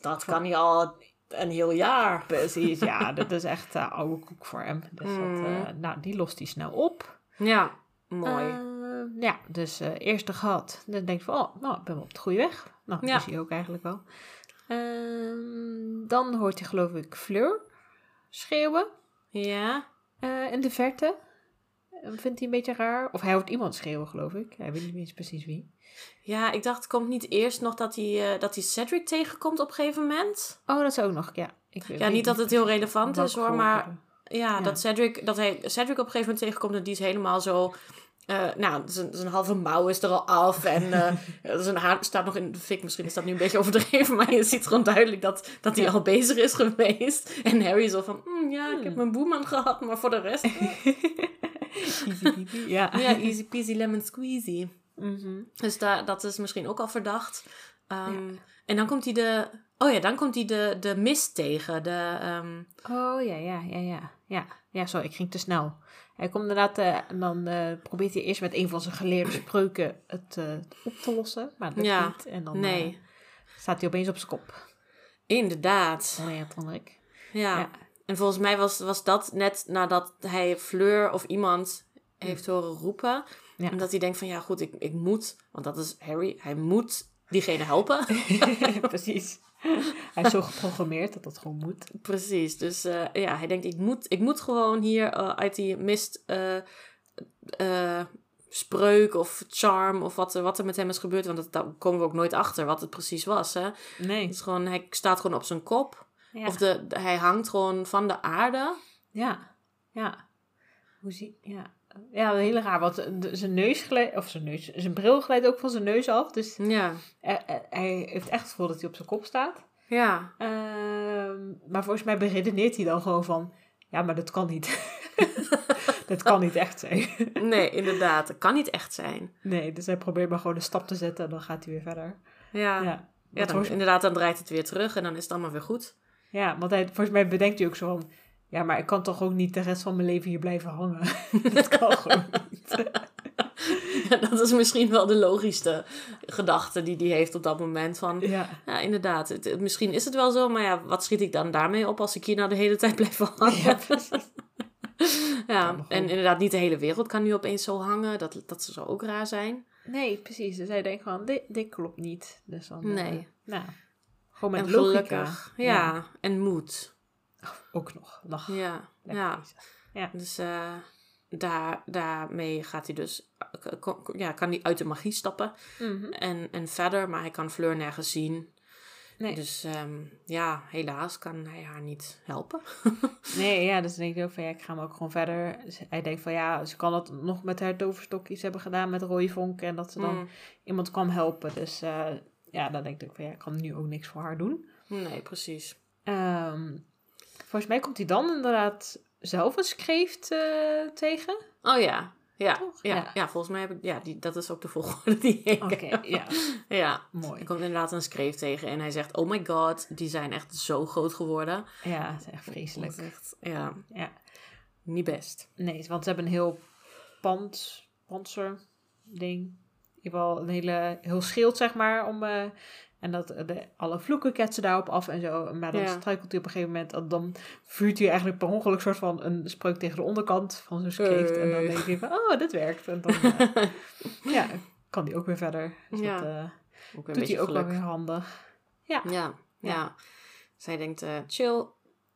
Dat kan hij al een heel jaar. Precies, ja. dat is echt eh, oude koek voor hem. Dus dat, Mhm. eh, nou, die lost hij snel op. Ja. Mooi. Eh, ja, dus eerste gehad. Dan denk je van, oh, nou, ik ben wel op de goede weg. Nou, dat Ja. is hij ook eigenlijk wel. Ehm, dan hoort hij geloof ik Fleur schreeuwen ja. in de verte. Vindt hij een beetje raar. Of hij hoort iemand schreeuwen, geloof ik. Hij weet niet eens precies wie. Ja, ik dacht, komt niet eerst nog dat hij, eh, dat hij Cedric tegenkomt op een gegeven moment? Oh, dat zou ook nog, ja. Ik Ja, niet dat het heel relevant is hoor, maar ja, Ja. dat Cedric, dat hij Cedric op een gegeven moment tegenkomt en die is helemaal zo... eh, nou, zijn, halve mouw is er al af en eh, zijn haar staat nog in de fik. Misschien is dat nu een beetje overdreven, maar je ziet gewoon duidelijk dat, dat hij Ja. al bezig is geweest. En Harry zo van, "Mm, ja, ik heb Hmm. mijn boeman gehad, maar voor de rest... Easy peasy, ja. ja, easy peasy lemon squeezy. Mhm. Dus da dat is misschien ook al verdacht. Ehm, En dan komt hij de... Oh ja, dan komt hij de, de mist tegen. De, ehm, Oh, ja, ja, ja, ja. Ja, ja sorry, ik ging te snel. Hij komt inderdaad, eh, en dan eh, probeert hij eerst met een van zijn geleerde spreuken het eh, op te lossen. Maar dat lukt Ja, niet. En dan nee, staat hij opeens op zijn kop. inderdaad. Oh. Ja. Ja. En volgens mij was, was dat net nadat hij Fleur of iemand heeft horen roepen. Ja. En dat hij denkt van, ja goed, ik, ik moet... Want dat is Harry. Hij moet diegene helpen. Precies. Hij is zo geprogrammeerd dat dat gewoon moet. Precies. Dus eh, ja, hij denkt, ik moet, ik moet gewoon hier eh, uit die mist... eh, spreuk of charm of wat, er- wat er met hem is gebeurd. Want dat, daar komen we ook nooit achter wat het precies was. Hè? Het Nee. is gewoon, hij staat gewoon op zijn kop. Ja. Of de, de- hij hangt gewoon van de aarde. Ja. Ja. Hoe zie Ja. Ja, heel raar. Want zijn neus glijdt... Of zijn neus... Zijn bril glijdt ook van zijn neus af. Dus Ja, eh, hij heeft echt het gevoel dat hij op zijn kop staat. ja. Ehm, maar volgens mij beredeneert hij dan gewoon van... Ja, maar dat kan niet. dat kan niet echt zijn. Nee, inderdaad. Dat kan niet echt zijn. nee, dus hij probeert maar gewoon een stap te zetten en dan gaat hij weer verder. Ja, Ja, ja. Dan, volgens, inderdaad, dan draait het weer terug en dan is het allemaal weer goed. ja want hij, volgens mij bedenkt hij ook zo van... Ja, maar ik kan toch ook niet de rest van mijn leven hier blijven hangen. dat kan gewoon niet. Ja, dat is misschien wel de logischste gedachte die hij heeft op dat moment. Van, Ja, ja, inderdaad. Het, het- misschien is het wel zo, maar ja, wat schiet ik dan daarmee op als ik hier nou de hele tijd blijf hangen? ja precies. Ja, en inderdaad, niet de hele wereld kan nu opeens zo hangen. Dat, dat zou ook raar zijn. Nee, precies. Dus hij denkt gewoon, dit, dit klopt niet. Dus dan... eh, Nee. nou, gewoon met en logica. gelukkig. Ja, en moed. Ook nog. nog. Ja, ja. Dus, eh, daar, daarmee gaat hij dus, ja, kan hij uit de magie stappen Mhm. en, en verder, maar hij kan Fleur nergens zien. Nee. Dus ehm, ja, helaas kan hij haar niet helpen. Nee, ja, dus dan denk ik ook van ja, ik ga hem ook gewoon verder. Dus hij denkt van ja, ze kan dat nog met haar toverstokjes hebben gedaan met rode vonk en dat ze dan Mm. iemand kwam helpen. Dus eh, ja, dan denk ik van ja, ik kan nu ook niks voor haar doen. Nee, precies. Ehm, volgens mij komt hij dan inderdaad zelf een kreeft eh, tegen. Oh ja, ja, ja, Ja. ja. volgens mij heb ik, ja, die, dat is ook de volgorde die ik Oké, ja, Ja, mooi. er komt inderdaad een schreef tegen en hij zegt, oh my god, die zijn echt zo groot geworden. Ja, het is echt Dat vreselijk. is echt, ja, Ja. niet best. Nee, want ze hebben een heel pand, panzer ding. In ieder geval een hele, heel schild, zeg maar. Om, eh, en dat, eh, de, alle vloeken ketsen daarop af en zo. Maar dan Ja. struikelt hij op een gegeven moment. En dan vuurt hij eigenlijk per ongeluk soort van een spreuk tegen de onderkant van zijn kreeft. En dan denk ik van, oh, dit werkt. En dan eh, ja, kan hij ook weer verder. Dus Ja. dat eh, Ook doet hij ook wel weer handig. Ja, Ja, ja. Zij denkt, chill.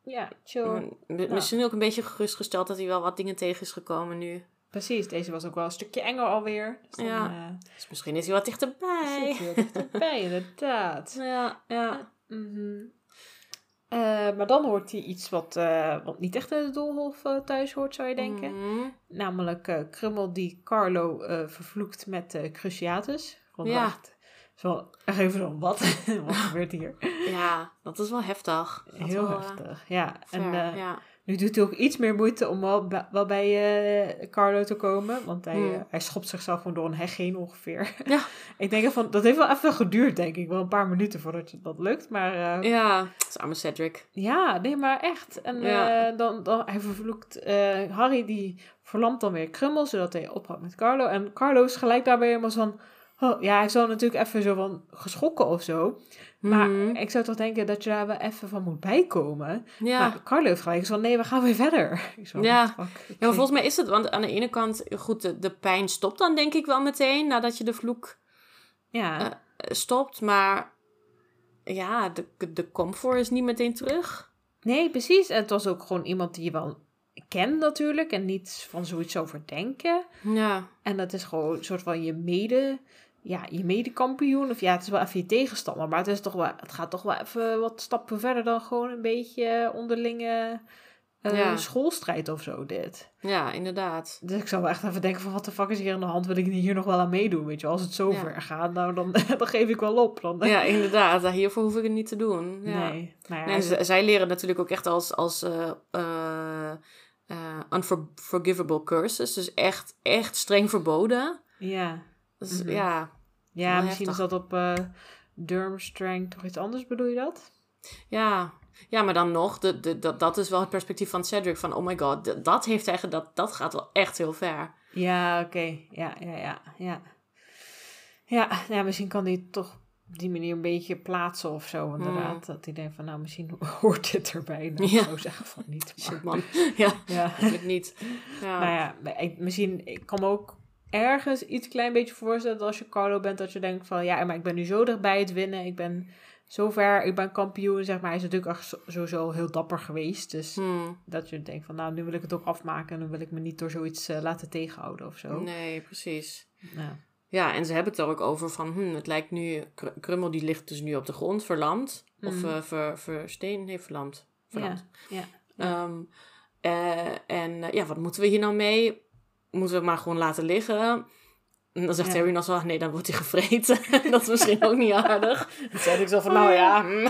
ja chill. M- Misschien ook een beetje gerustgesteld dat hij wel wat dingen tegen is gekomen nu. Precies, deze was ook wel een stukje enger alweer. Dus dan, Ja. eh, Dus misschien is hij wat dichterbij. zit hij wel dichterbij, inderdaad. Ja, ja. Mhm. Eh, maar dan hoort hij iets wat, eh, wat niet echt in de doolhof thuis hoort, zou je denken. Mhm. Namelijk Krummel die Carlo vervloekt met Cruciatus. Ja. zo, even zo, wat? wat gebeurt hier? Ja, dat is wel heftig. Dat is Heel wel, heftig, ja. En ver, eh, ja. Nu doet hij ook iets meer moeite om wel, bij- wel bij eh, Carlo te komen. Want hij, Hmm. eh, hij schopt zichzelf gewoon door een heg heen ongeveer. Ja. ik denk van, dat heeft wel even geduurd, denk ik. Wel een paar minuten voordat je dat lukt. Maar eh, ja, dat is arme Cedric. Ja, nee, maar echt. En Ja. dan, dan, hij vervloekt Harry, die verlamt dan weer Krummel, zodat hij ophoudt met Carlo. En Carlo is gelijk daarbij helemaal van... Oh, ja, hij zou natuurlijk even zo van geschrokken of zo. Maar Mhm. ik zou toch denken dat je daar wel even van moet bijkomen. ja. Maar Carlo heeft gelijk van, nee, we gaan weer verder. Ik zo, Ja. ja, maar volgens mij is het, want aan de ene kant, goed, de, de pijn stopt dan denk ik wel meteen nadat je de vloek Ja, Eh, eh, stopt, maar ja, de, de comfort is niet meteen terug. nee, precies. En het was ook gewoon iemand die je wel kent natuurlijk. En niet van zoiets over denken. Ja, En dat is gewoon een soort van je mede, ja, je medekampioen. Of ja, het is wel even je tegenstander. Maar het, is toch wel, het gaat toch wel even wat stappen verder dan gewoon een beetje onderlinge eh, Ja. schoolstrijd of zo, dit. ja, inderdaad. Dus ik zou wel echt even denken van, wat de fuck is hier aan de hand? Wil ik hier nog wel aan meedoen, weet je? Als het zo Ja. ver gaat, nou, dan, dan geef ik wel op. Dan, Ja, inderdaad. Hiervoor hoef ik het niet te doen. Ja. Nee. Nou ja, Nee, z- zij leren natuurlijk ook echt als, als eh, eh, eh, unforgivable curses. Dus echt, echt streng verboden. ja. Dus Mhm. ja, ja, misschien heftig. is dat op Durmstrang toch iets anders, bedoel je dat? ja. Ja, maar dan nog, de, de, dat, dat is wel het perspectief van Cedric. Van, oh my god, dat heeft ge- dat, dat gaat wel echt heel ver. Ja, oké. Ja, ja, ja, ja. Ja, ja, misschien kan hij het toch op die manier een beetje plaatsen of zo, inderdaad. Dat hij denkt van, nou, misschien hoort dit erbij. Nou, Ja. Zou zeggen van niet, maar... Shit, man. ja, Ja. eigenlijk niet. Ja. Nou ja, misschien, ik kan me ook ergens iets klein beetje voorstellen als je Carlo bent, dat je denkt van, ja, maar ik ben nu zo dichtbij het winnen. Ik ben zo ver, ik ben kampioen, zeg maar. Hij is natuurlijk sowieso heel dapper geweest. Dus Hmm, dat je denkt van, nou, nu wil ik het ook afmaken en dan wil ik me niet door zoiets eh, laten tegenhouden of zo. nee, precies. Ja. Ja, en ze hebben het er ook over van, hm, het lijkt nu, Kr- Krummel die ligt dus nu op de grond, verlamd. Of eh, ver, versteen, nee, verlamd. Verlamd. Ja, Ehm, eh, en ja, wat moeten we hier nou mee? Moeten we het maar gewoon laten liggen? En dan zegt Ja. Harry nog zo, nee, dan wordt hij gevreten. dat is misschien ook niet aardig. Dan zei ik zo van, nou ja, hm,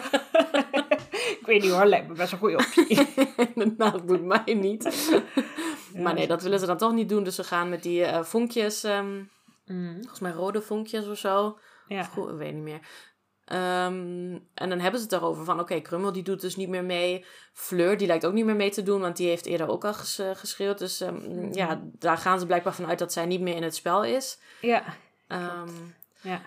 ik weet niet hoor, lijkt me best een goede optie. inderdaad, boeit mij niet. Ja, maar nee, dat willen ze dan toch niet doen. Dus ze gaan met die eh, vonkjes, ehm, Mm, volgens mij rode vonkjes of zo. ja. Of ik weet niet meer. Ehm, en dan hebben ze het daarover van, oké, Krummel die doet dus niet meer mee. Fleur, die lijkt ook niet meer mee te doen, want die heeft eerder ook al ges- eh, geschreeuwd. Dus ehm, ja, daar gaan ze blijkbaar vanuit dat zij niet meer in het spel is. Ja. Ehm, ja.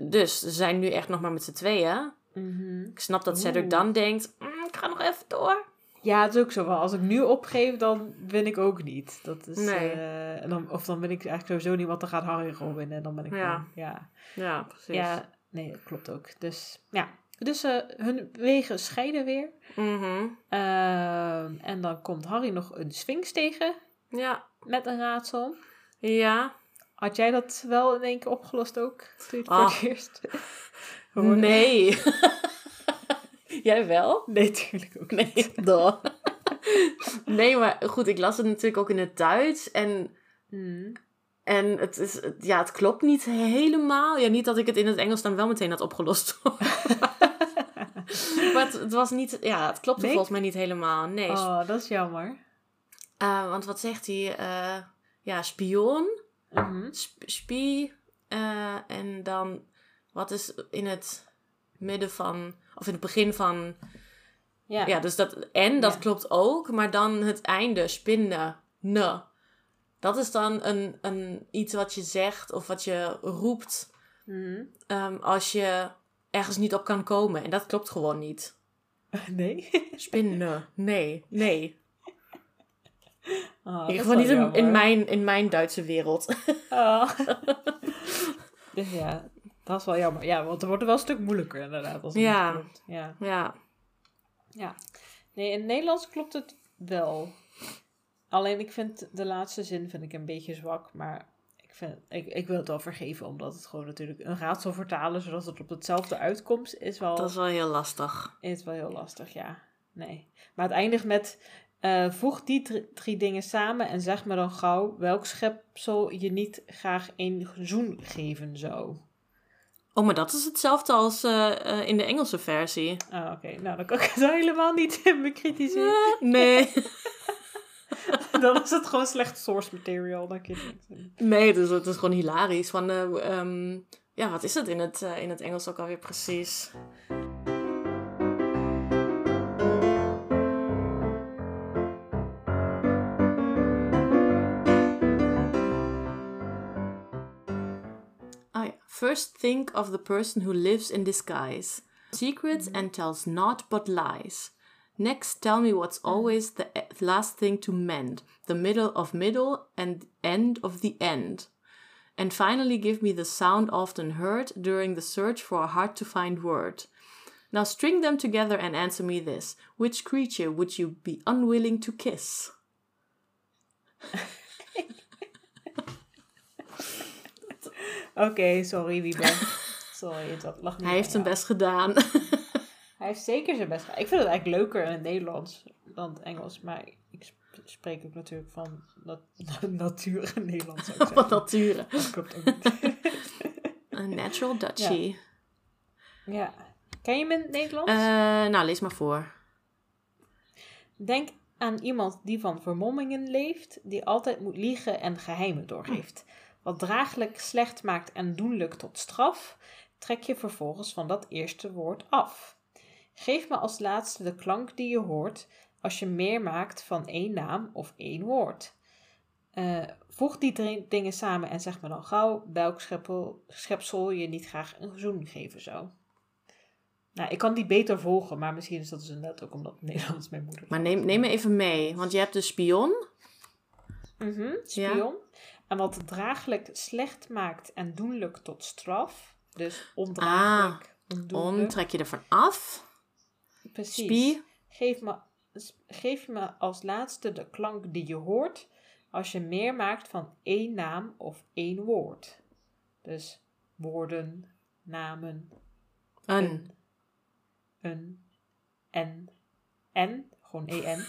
dus ze zijn nu echt nog maar met z'n tweeën. Mhm. Ik snap dat Cedric dan denkt, "Mm, ik ga nog even door. Ja, het is ook zo. wel. Als ik nu opgeef, dan win ik ook niet. Dat is, Nee. eh, dan, of dan ben ik eigenlijk sowieso niet, want dan gaat Harry gewoon winnen. En dan ben ik Ja. gewoon- ja. Ja, precies. Ja, nee, dat klopt ook. Dus ja. Dus eh, hun wegen scheiden weer. Mhm. Ehm, en dan komt Harry nog een Sphinx tegen. Ja, met een raadsel. Ja. Had jij dat wel in één keer opgelost ook? Toen je het voor Ah. het eerst hoorde? Nee. Jij wel? Nee, tuurlijk ook niet. Nee. Nee, maar goed, ik las het natuurlijk ook in het Duits. En, Hmm. En het, is, het- ja, het klopt niet helemaal. Ja, niet dat ik het in het Engels dan wel meteen had opgelost. maar het, het was niet... Ja, het klopte Nee? volgens mij niet helemaal. Nee. Oh, dat is jammer. Eh, want wat zegt hij? Eh, ja, spion. Mhm. Sp- spie. eh, en dan... Wat is in het midden van... Of in het begin van... Ja. Ja, dus dat en, dat Ja. klopt ook. Maar dan het einde, spinnen, ne. Dat is dan een, een, iets wat je zegt of wat je roept Mhm. ehm, als je ergens niet op kan komen. En dat klopt gewoon niet. Nee? Spinnen, nee, nee. Oh, is geval niet in, in, mijn, in mijn Duitse wereld. Oh. dus ja, dat is wel jammer. Ja, want er wordt wel een stuk moeilijker inderdaad. Als het Ja. niet klopt. Ja. ja. ja. Nee, in het Nederlands klopt het wel. Alleen ik vind de laatste zin vind ik een beetje zwak. Maar ik, vind, ik, ik wil het wel vergeven. Omdat het gewoon natuurlijk een raadsel vertalen. Zodat het op hetzelfde uitkomt. Is wel, Dat is wel heel lastig. is wel heel lastig, ja. Nee. Maar het eindigt met... eh, voeg die drie, drie dingen samen en zeg me dan gauw welk schepsel je niet graag een zoen geven zou. Oh, maar dat is hetzelfde als eh, eh, in de Engelse versie. Ah, oké. Nou, dan kan ik het helemaal niet bekritiseren. Nee. dan is het gewoon slecht source material. Dan kun je. Nee, dus het is gewoon hilarisch. Van, eh, ehm, ja, wat is het in het, eh, in het Engels ook alweer precies? Ja. First think of the person who lives in disguise. Secrets and tells naught but lies. Next, tell me what's mm. always the last thing to mend, the middle of middle and end of the end. And finally, give me the sound often heard during the search for a hard to find word. Now string them together and answer me this Which creature would you be unwilling to kiss? Oké, sorry Wiebe. Sorry, dat lag niet Hij heeft zijn best gedaan. Hij heeft zeker zijn best gedaan. Ik vind het eigenlijk leuker in het Nederlands dan het Engels. Maar ik sp- spreek ook natuurlijk van nat natuur in Nederlands. Van nature. Dat klopt ook niet. A natural Dutchie. ja. Ken je hem in het Nederlands? Eh, nou, lees maar voor. Denk aan iemand die van vermommingen leeft, die altijd moet liegen en geheimen doorgeeft. Wat draaglijk slecht maakt en doenlijk tot straf, trek je vervolgens van dat eerste woord af. Geef me als laatste de klank die je hoort als je meer maakt van één naam of één woord. Eh, voeg die drie dingen samen en zeg me dan gauw welk schepsel, schepsel je niet graag een zoen geven zou. Nou, ik kan die beter volgen, maar misschien is dat dus inderdaad ook omdat het Nederlands mijn moeder Maar neem, neem me even mee, want je hebt de spion. Mhm, spion. En wat draaglijk slecht maakt en doenlijk tot straf. Dus ondraaglijk, ondoenlijk. On, trek je ervan af. Precies. Spie. Geef me, geef me als laatste de klank die je hoort als je meer maakt van één naam of één woord. Dus woorden, namen, Een. een, en, en, gewoon en,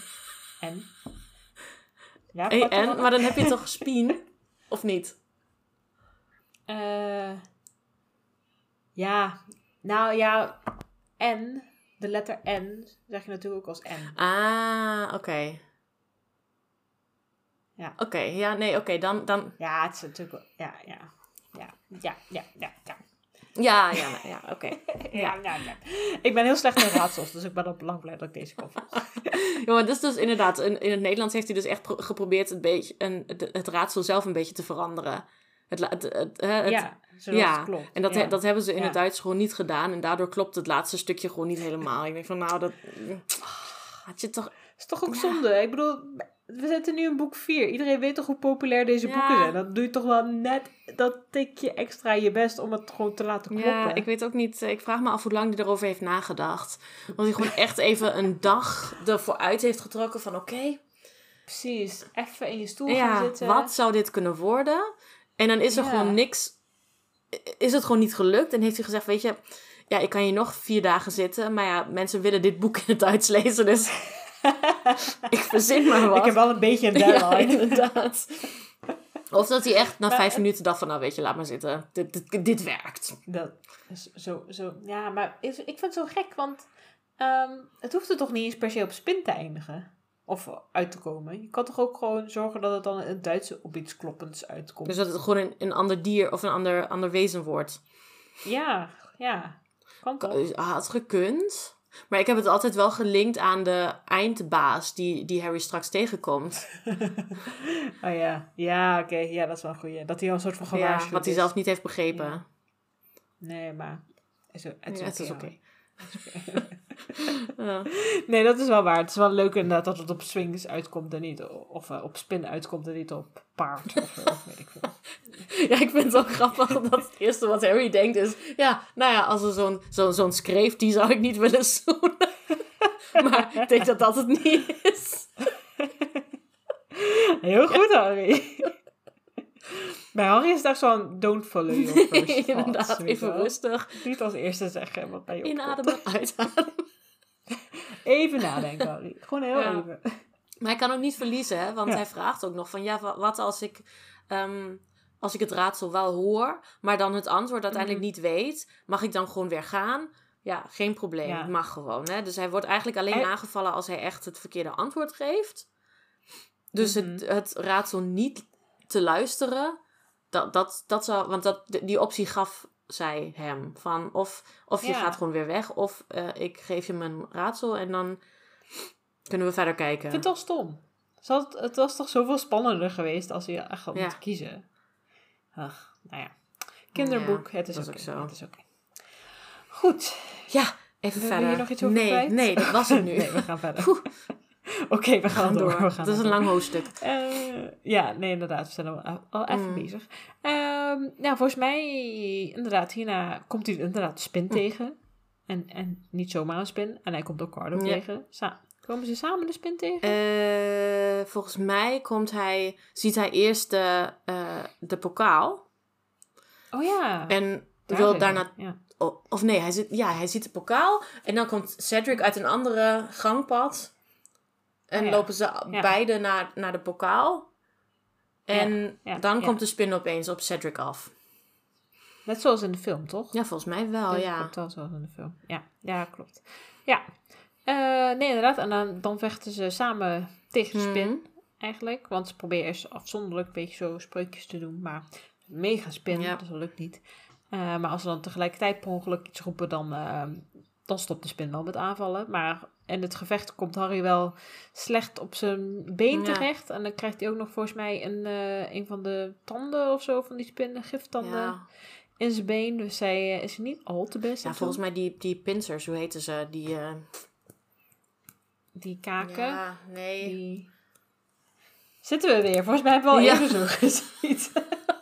en. Ja, en, maar dan heb je toch spien? Of niet? Eh, ja, nou ja, N, de letter N, zeg je natuurlijk ook als N. Ah, oké. Ja. Oké, ja, nee, oké, dan, dan... Ja, het is natuurlijk ja, ja, ja, ja, ja, ja, ja. Ja, ja, nou, ja, oké. Ja, ja, ja. Ik ben heel slecht in raadsels, dus ik ben ook lang blij dat ik deze kon volgen. Ja, maar dat is dus inderdaad, in, in het Nederlands heeft hij dus echt pro- geprobeerd het, beetje, een, het raadsel zelf een beetje te veranderen. Het, la- het, het, hè, het- ja, ja, klopt. En dat, ja. dat hebben ze in Ja. het Duits gewoon niet gedaan. En daardoor klopt het laatste stukje gewoon niet helemaal. Ik denk van, nou, dat... Had je toch... is toch ook zonde? Ik bedoel, we zitten nu in boek 4. Iedereen weet toch hoe populair deze boeken zijn? Dan doe je toch wel net dat tikje extra je best om het gewoon te laten kloppen. Ja, ik weet ook niet. Ik vraag me af hoe lang hij erover heeft nagedacht. Want hij gewoon echt even een dag ervoor uit heeft getrokken van... Oké, Precies, even in je stoel gaan zitten. wat zou dit kunnen worden? En dan is er Ja. gewoon niks... Is het gewoon niet gelukt? En heeft hij gezegd, weet je... Ja, ik kan hier nog vier dagen zitten. Maar ja, mensen willen dit boek in het Duits lezen. Dus ik verzin maar wat. Ik heb wel een beetje een Ja, deadline. inderdaad. Of dat hij echt na Maar vijf minuten dacht van... Nou, weet je, laat maar zitten. Dit, dit, dit werkt. Dat is zo, zo. Ja, maar is, ik vind het zo gek, want ehm, het hoeft er toch niet eens per se op spin te eindigen. Of uit te komen. Je kan toch ook gewoon zorgen dat het dan in het Duitse op iets kloppends uitkomt. Dus dat het gewoon een, een ander dier of een ander, ander wezen wordt. Ja, ja. Kan toch? Kan- Had gekund. Maar ik heb het altijd wel gelinkt aan de eindbaas die, die Harry straks tegenkomt. Oh ja, ja, oké. Ja, dat is wel een goeie. Dat hij al een soort van Ja, gewaarschuwd wat hij zelf niet heeft begrepen. Ja. Nee, maar... Het is Ja, het is oké, oké. Ja. Nee, dat is wel waar. Het is wel leuk inderdaad dat het op swings uitkomt en niet... Of eh, op spin uitkomt en niet op paard. Of, of weet ik veel. ja, ik vind het ook grappig dat het eerste wat Harry denkt is... Ja, nou ja, als er zo'n zo'n zo'n schreef, die zou ik niet willen zoenen. maar ik denk dat dat het niet is. Heel goed, Harry. Bij Harry is het echt zo'n don't follow your first thoughts. Inderdaad, even wel. rustig. Niet als eerste zeggen wat bij je. Inademen, uitademen. Even nadenken, Harry. Gewoon heel Ja. even. Maar hij kan ook niet verliezen, hè? want Ja. hij vraagt ook nog van... Ja, wa- wat als ik, ehm, als ik het raadsel wel hoor... maar dan het antwoord uiteindelijk Mhm. niet weet... mag ik dan gewoon weer gaan? Ja, geen probleem. Ja. Het mag gewoon. Hè? Dus hij wordt eigenlijk alleen Hij- aangevallen... als hij echt het verkeerde antwoord geeft. Dus het, Mhm. het raadsel niet te luisteren... Dat, dat, dat zou... Want dat, die optie gaf zij hem. Van of, of je Ja. gaat gewoon weer weg... of eh, ik geef je mijn raadsel en dan... kunnen we verder kijken. Ik vind het wel stom. Had- het was toch zoveel spannender geweest als je echt had Ja. moeten kiezen. Ach, nou ja. Kinderboek, het is oké. ook zo. Het is oké. Goed. Ja, even Wil je verder. hier nog iets over nee, kwijt? nee, dat was het nu. nee, we gaan verder. Oké, we gaan door. We gaan dat is een lang hoofdstuk. Eh, ja, nee, inderdaad. We zijn al, al even Mm. bezig. Ehm, nou, volgens mij, inderdaad, hierna komt hij inderdaad de spin tegen. En, en niet zomaar een spin. En hij komt ook Cardo Ja. tegen. Sa- komen ze samen de spin tegen? Eh, volgens mij komt hij, ziet hij eerst de, eh, de pokaal. oh ja. En Daar wil daarna... Ja. oh, of nee, hij, zit, ja, hij ziet de pokaal. En dan komt Cedric uit een andere gangpad. En Oh ja. lopen ze Ja. beide naar, naar de pokaal. En ja, dan komt de spin opeens op Cedric af. Net zoals in de film, toch? Ja, volgens mij wel, Dat ja. klopt wel zoals in de film. Ja, ja klopt. Ja. Eh, nee, inderdaad. En dan, dan vechten ze samen tegen de spin, Mhm. eigenlijk. Want ze proberen eerst afzonderlijk een beetje zo spreukjes te doen. Maar mega spin, dus dat lukt niet. Eh, maar als ze dan tegelijkertijd per ongeluk iets roepen, dan, eh, dan stopt de spin wel met aanvallen. Maar in het gevecht komt Harry wel slecht op zijn been Ja. terecht. En dan krijgt hij ook nog volgens mij een, eh, een van de tanden of zo van die spin, de giftanden Ja, in zijn been. Dus hij eh, is niet al te best ja volgens mij die, die pincers, hoe heten ze? Die, eh, Die kaken. Ja, nee. Die... Zitten we weer? Volgens mij hebben we al Ja. even zo gezien.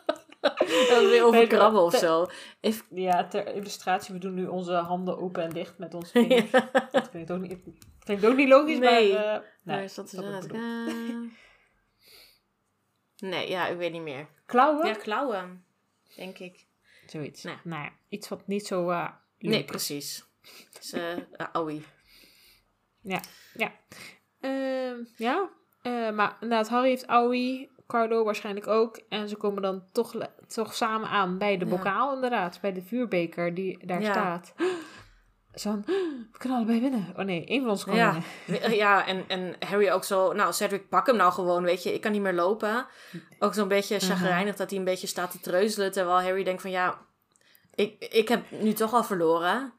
Dat is weer over krabben of zo. Even, ja, ter illustratie, we doen nu onze handen open en dicht met onze vingers. Dat vind ik ook niet, vind ik ook niet logisch, Nee. maar... eh, Waar nee, is dat dat ik bedoel. Eh, Nee, ja, ik weet niet meer. Klauwen? Ja, klauwen, denk ik. Zoiets. Nou. Nou ja, iets wat niet zo eh Nee, leuk is. precies. Het is, eh, ah, oei. Ja. Ehm, ja. Eh, maar inderdaad, Harry heeft Aoi, Cardo waarschijnlijk ook. En ze komen dan toch, toch samen aan bij de Ja. bokaal inderdaad. Bij de vuurbeker die daar Ja. staat. Zo van, we kunnen allebei winnen. Oh nee, één van ons kan Ja, winnen. ja en, en Harry ook zo... Nou, Cedric, pak hem nou gewoon, weet je. Ik kan niet meer lopen. Ook zo'n beetje chagrijnig dat hij een beetje staat te treuzelen. Terwijl Harry denkt van, ja... Ik, ik heb nu toch al verloren.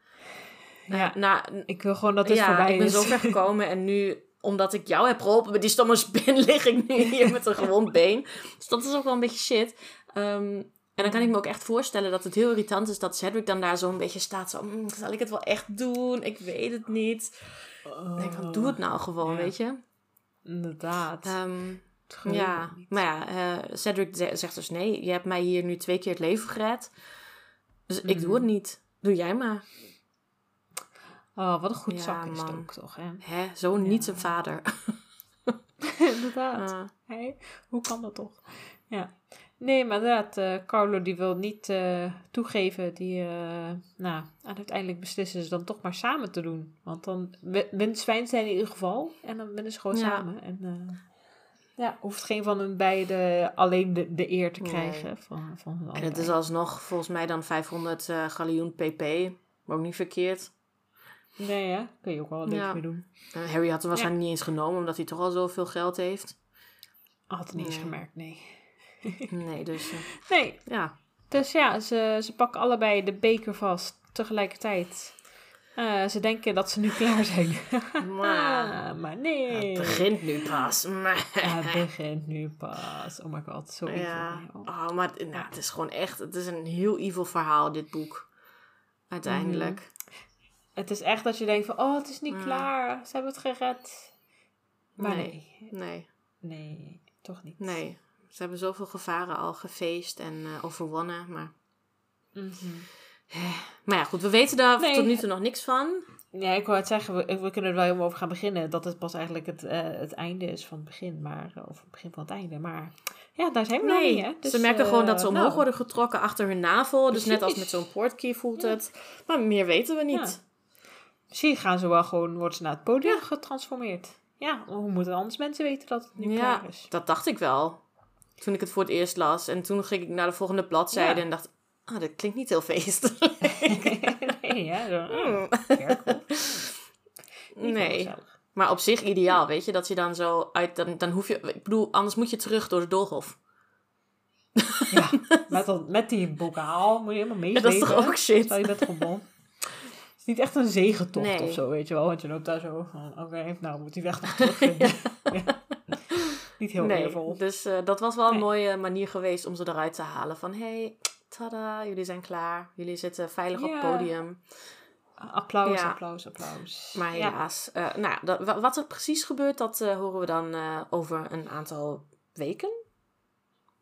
Ja, Na, ik wil gewoon dat ja, voorbij ik ben is. zo ver gekomen en nu, omdat ik jou heb geholpen met die stomme spin, lig ik nu hier met een gewond been. Dus dat is ook wel een beetje shit. Ehm, en dan kan ik me ook echt voorstellen dat het heel irritant is dat Cedric dan daar zo een beetje staat. Zo, "Mm, zal ik het wel echt doen? Ik weet het niet. Ik denk van, doe het nou gewoon, Oh, ja. weet je. Inderdaad. Ehm, ja, maar ja, eh, Cedric ze- zegt dus nee. Je hebt mij hier nu twee keer het leven gered. Dus ik doe het niet. Doe jij maar. Oh, wat een goed Ja, zak is het ook toch, hè? Hè, zo niet zijn vader. inderdaad. Hé, hoe kan dat toch? Ja. Nee, maar inderdaad, eh, Carlo die wil niet eh, toegeven. Die, eh, nou, en uiteindelijk beslissen ze dan toch maar samen te doen. Want dan wi- wint Zwijnstein in ieder geval. En dan winnen ze gewoon Ja. samen. En ja, hoeft geen van hun beiden alleen de, de eer te Nee. krijgen van, van en het is alsnog volgens mij dan 500 eh galjoen pp. Maar ook niet verkeerd. Nee, ja, kun je ook wel een beetje Ja. mee doen. Eh, Harry had hem waarschijnlijk niet eens genomen, omdat hij toch al zoveel geld heeft. Had het niet eens gemerkt, nee. Nee, dus eh, Nee, ja. Dus ja, ze, ze pakken allebei de beker vast tegelijkertijd. Eh, ze denken dat ze nu klaar zijn. Maar Ah, maar nee. het begint nu pas. Het begint nu pas. Oh my god, zo evil. ja. Oh. Maar het- nou, het is gewoon echt, het is een heel evil verhaal, dit boek. Uiteindelijk. Het is echt dat je denkt van, oh, het is niet Ja. klaar. Ze hebben het gered. Maar nee. Nee, Nee, nee toch niet. nee. Ze hebben zoveel gevaren al gefeest en eh, overwonnen. Maar... Mhm. maar ja, goed, we weten daar Nee. tot nu toe nog niks van. Ja, ik wou het zeggen, we, we kunnen er wel helemaal over gaan beginnen. Dat het pas eigenlijk het, eh, het einde is van het begin. Maar, of het begin van het einde. Maar ja, daar zijn we nog Nee, niet, hè. Dus, ze merken eh, gewoon dat ze omhoog nou. worden getrokken achter hun navel. Dus net als met zo'n portkey voelt Ja. het. Maar meer weten we niet. Ja. Misschien gaan ze wel gewoon, worden ze naar het podium getransformeerd. Ja, hoe moeten anders mensen weten dat het nu Ja, klaar is? dat dacht ik wel. Toen ik het voor het eerst las. En toen ging ik naar de volgende bladzijde Ja. en dacht... Ah, dat klinkt niet heel feestelijk. nee, ja. Zo, oh, Hmm. Nee. Maar op zich ideaal, weet je. Dat je dan zo uit... Dan, dan hoef je... Ik bedoel, anders moet je terug door de doolhof. Ja, met, dat, met die bokaal moet je helemaal Ja, meezweven. dat is toch ook shit? Stel je bent gewoon... Niet echt een zegentocht Nee. of zo, weet je wel. Want je loopt daar zo van, oké, nou moet die weg nog ja. Niet heel nee, eervol. dus eh, dat was wel een Nee. mooie manier geweest om ze eruit te halen. Van, hey, tada, jullie zijn klaar. Jullie zitten veilig op het podium. Applaus, Ja. applaus, applaus. Maar Ja. helaas. eh, nou, dat, wa- wat er precies gebeurt, dat eh, horen we dan over een aantal weken.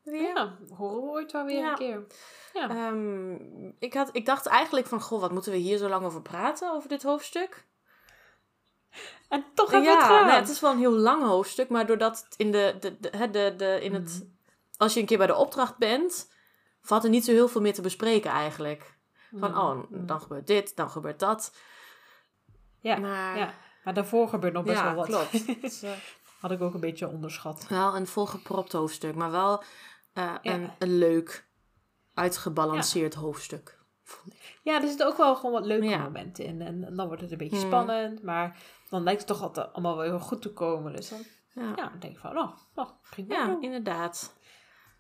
Weer. Ja, horen we ooit wel weer Ja. een keer. Ja. Ehm, ik, had, ik dacht eigenlijk van, goh, wat moeten we hier zo lang over praten, over dit hoofdstuk? En toch hebben we ja, het gedaan. nou, het is wel een heel lang hoofdstuk, maar doordat het in de, de, de, de, de in het, Mhm. als je een keer bij de opdracht bent, valt er niet zo heel veel meer te bespreken eigenlijk. Van, Mhm. oh, dan gebeurt dit, dan gebeurt dat. Ja, Maar ja, maar daarvoor gebeurt nog best ja, wel wat. klopt. Dus, eh, Had ik ook een beetje onderschat. wel een volgepropt hoofdstuk, maar wel Ja. een, een leuk, uitgebalanceerd hoofdstuk. vond ik. Ja, er zitten ook wel gewoon wat leuke Ja. momenten in. En, en dan wordt het een beetje Hmm. spannend. Maar dan lijkt het toch altijd allemaal wel heel goed te komen. Dus dan, Ja. ja, dan denk ik van, oh, oh prima. ja, Ja. inderdaad.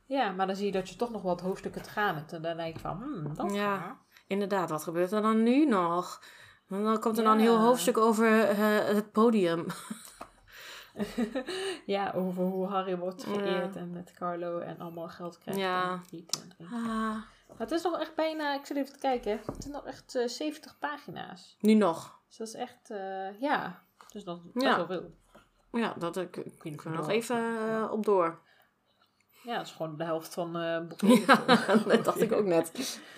maar dan zie je dat je toch nog wat hoofdstukken te gaan hebt. En dan denk ik van, hmm, dat Ja. Inderdaad, wat gebeurt er dan nu nog? Dan komt er dan een Ja. heel hoofdstuk over eh, het podium. ja, over hoe Harry wordt Ja. geëerd. En met Carlo en allemaal geld krijgt. Ja. En eten en drinken. Ah, Maar het is nog echt bijna, ik zit even te kijken. Het zijn nog echt eh, 70 pagina's. nu nog. Dus dat is echt, eh, ja, dus dat is Ja. wel veel. Ja, dat ik, ik er nog door. even eh, op door. Ja, dat is gewoon de helft van boeken. Ja, dat dacht ik ook net.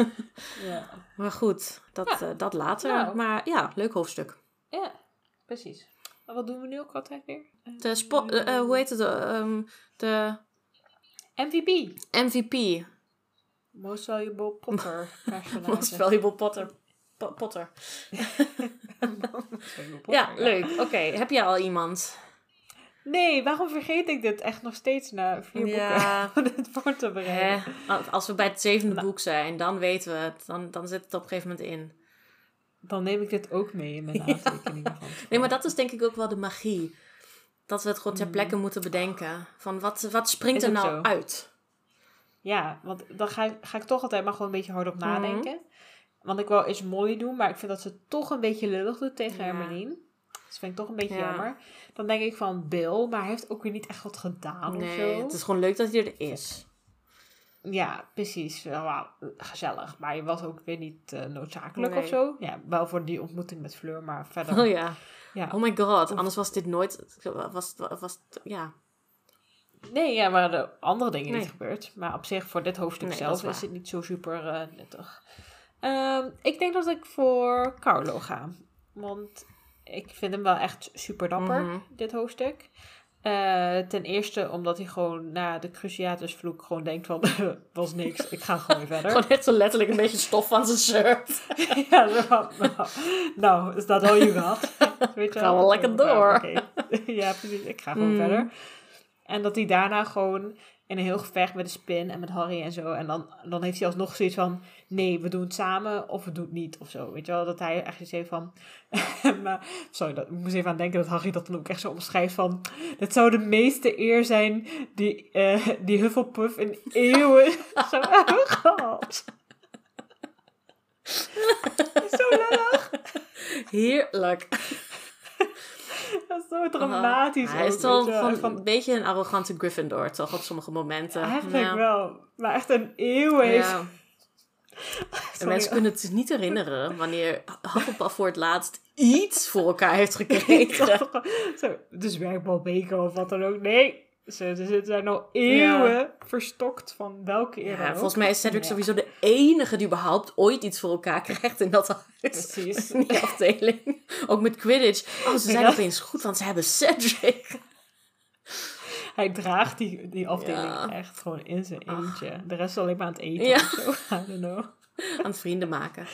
Ja. Maar goed, dat, Ja. dat later. Nou. Maar ja, leuk hoofdstuk. ja, precies. Wat doen we nu ook altijd weer? De spo- eh, eh, hoe heet het? ehm, de MVP. MVP. Most Valuable Potter. Most Valuable Potter. Po- Potter. Most Valuable Potter, Ja, leuk. Oké, heb je al iemand? Nee, waarom vergeet ik dit echt nog steeds na vier Ja. boeken om dit voor te Hè? bereiden? Als we bij het zevende Nou. boek zijn, dan weten we het. Dan, dan zit het op een gegeven moment in. Dan neem ik dit ook mee in mijn aantekeningen. Van Nee, maar dat is denk ik ook wel de magie. Dat we het gewoon ter Mm. plekke moeten bedenken. Van wat, wat springt er nou zo. uit? Ja, want dan ga, ik- ga ik toch altijd maar gewoon een beetje hardop Mhm. nadenken. Want ik wil eens Molly doen, maar ik vind dat ze toch een beetje lullig doet tegen Ja. Hermeline. Dat vind ik toch een beetje Ja. jammer. Dan denk ik van Bill, maar hij heeft ook weer niet echt wat gedaan of Nee, zo. het is gewoon leuk dat hij er is. Ja, precies. Wauw, gezellig. Maar je was ook weer niet eh, noodzakelijk Nee. of zo. Ja, wel voor die ontmoeting met Fleur, maar verder. Oh ja. ja. Oh my god, anders was dit nooit... Was, was, ja. Nee, ja, maar de andere dingen Nee. niet gebeurd. Maar op zich, voor dit hoofdstuk Nee, zelf is het niet zo super eh, nuttig. Ehm, ik denk dat ik voor Carlo ga. Want ik vind hem wel echt super dapper, Mhm. dit hoofdstuk. Eh, ten eerste omdat hij gewoon na de Cruciatusvloek gewoon denkt van... was niks, ik ga gewoon weer verder. Gewoon echt zo letterlijk een beetje stof van zijn shirt. ja, zo van, nou, nou, is dat al je gehad? Weet je Gaan we wel? lekker door. nou, ja, precies, ik ga gewoon Mm. verder. En dat hij daarna gewoon in een heel gevecht met de spin en met Harry en zo. En dan, dan heeft hij alsnog zoiets van... Nee, we doen het samen of we doen het niet of zo. Weet je wel, dat hij eigenlijk zei van... maar, sorry, dat, ik moest even aan denken dat Harry dat dan ook echt zo omschrijft van... Het zou de meeste eer zijn die, eh, die Hufflepuff in eeuwen zou hebben gehad. zo lullig. Heerlijk. Dat is zo dramatisch. Hij is toch van, van, een beetje een arrogante Gryffindor, toch? Op sommige momenten. Eigenlijk Ja. wel. Maar echt een eeuw heeft... Ja. En mensen kunnen het zich niet herinneren wanneer Hufflepuff voor het laatst iets voor elkaar heeft gekregen. Zo, de of wat dan ook. Nee, ze, ze zijn al eeuwen verstokt van welke eer dan Ja, volgens mij is Cedric Ja. sowieso de enige die überhaupt ooit iets voor elkaar krijgt in dat huis. Precies. In die afdeling. Ook met Quidditch. Oh, ze zijn opeens goed, want ze hebben Cedric. Hij draagt die, die afdeling echt gewoon in zijn eentje. De rest is alleen maar aan het eten Ja. of zo. I don't know. Aan het vrienden maken.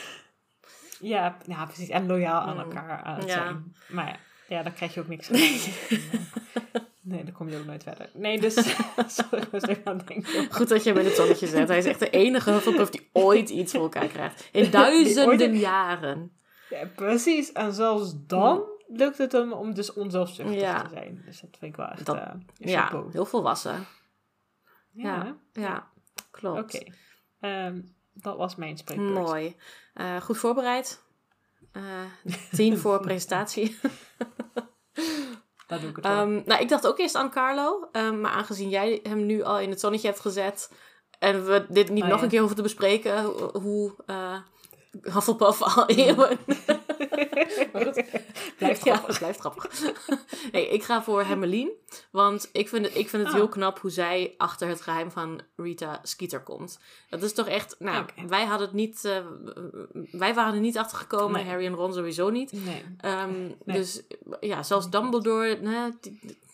Ja, ja, precies. En loyaal aan Mm. elkaar aan het Ja. zijn. Maar ja, ja, dan krijg je ook niks gedaan. Nee, dan kom je ook nooit verder. Nee, dus... Sorry, ik was even aan denken. Goed dat je hem in het zonnetje zet. Hij is echt de enige Hufflepuff die ooit iets voor elkaar krijgt. In duizenden ooit- jaren. Ja, precies. En zelfs dan lukt het hem om dus onzelfzuchtig Ja. te zijn. Dus dat vind ik wel echt Dat- eh, Ja, heel volwassen. Ja, Ja, ja klopt. oké. Ehm, dat was mijn spreekbeurt. Mooi. Eh, goed voorbereid. Eh tien voor presentatie. Dat doe ik het. Ehm, nou, ik dacht ook eerst aan Carlo. ehm, maar aangezien jij hem nu al in het zonnetje hebt gezet... en we dit niet Oh, nog ja. een keer hoeven te bespreken... ho- hoe eh Hufflepuff al eeuwen... Maar goed. Blijft Ja, grappig. het blijft grappig. nee, ik ga voor Hermelien. Want ik vind het, ik vind het Ah. heel knap hoe zij achter het geheim van Rita Skeeter komt. Dat is toch echt... Nou, wij hadden het niet... eh, wij waren er niet achter gekomen. Nee. Harry en Ron sowieso niet. Nee. Ehm, Nee. Dus ja, zelfs Dumbledore... Nee,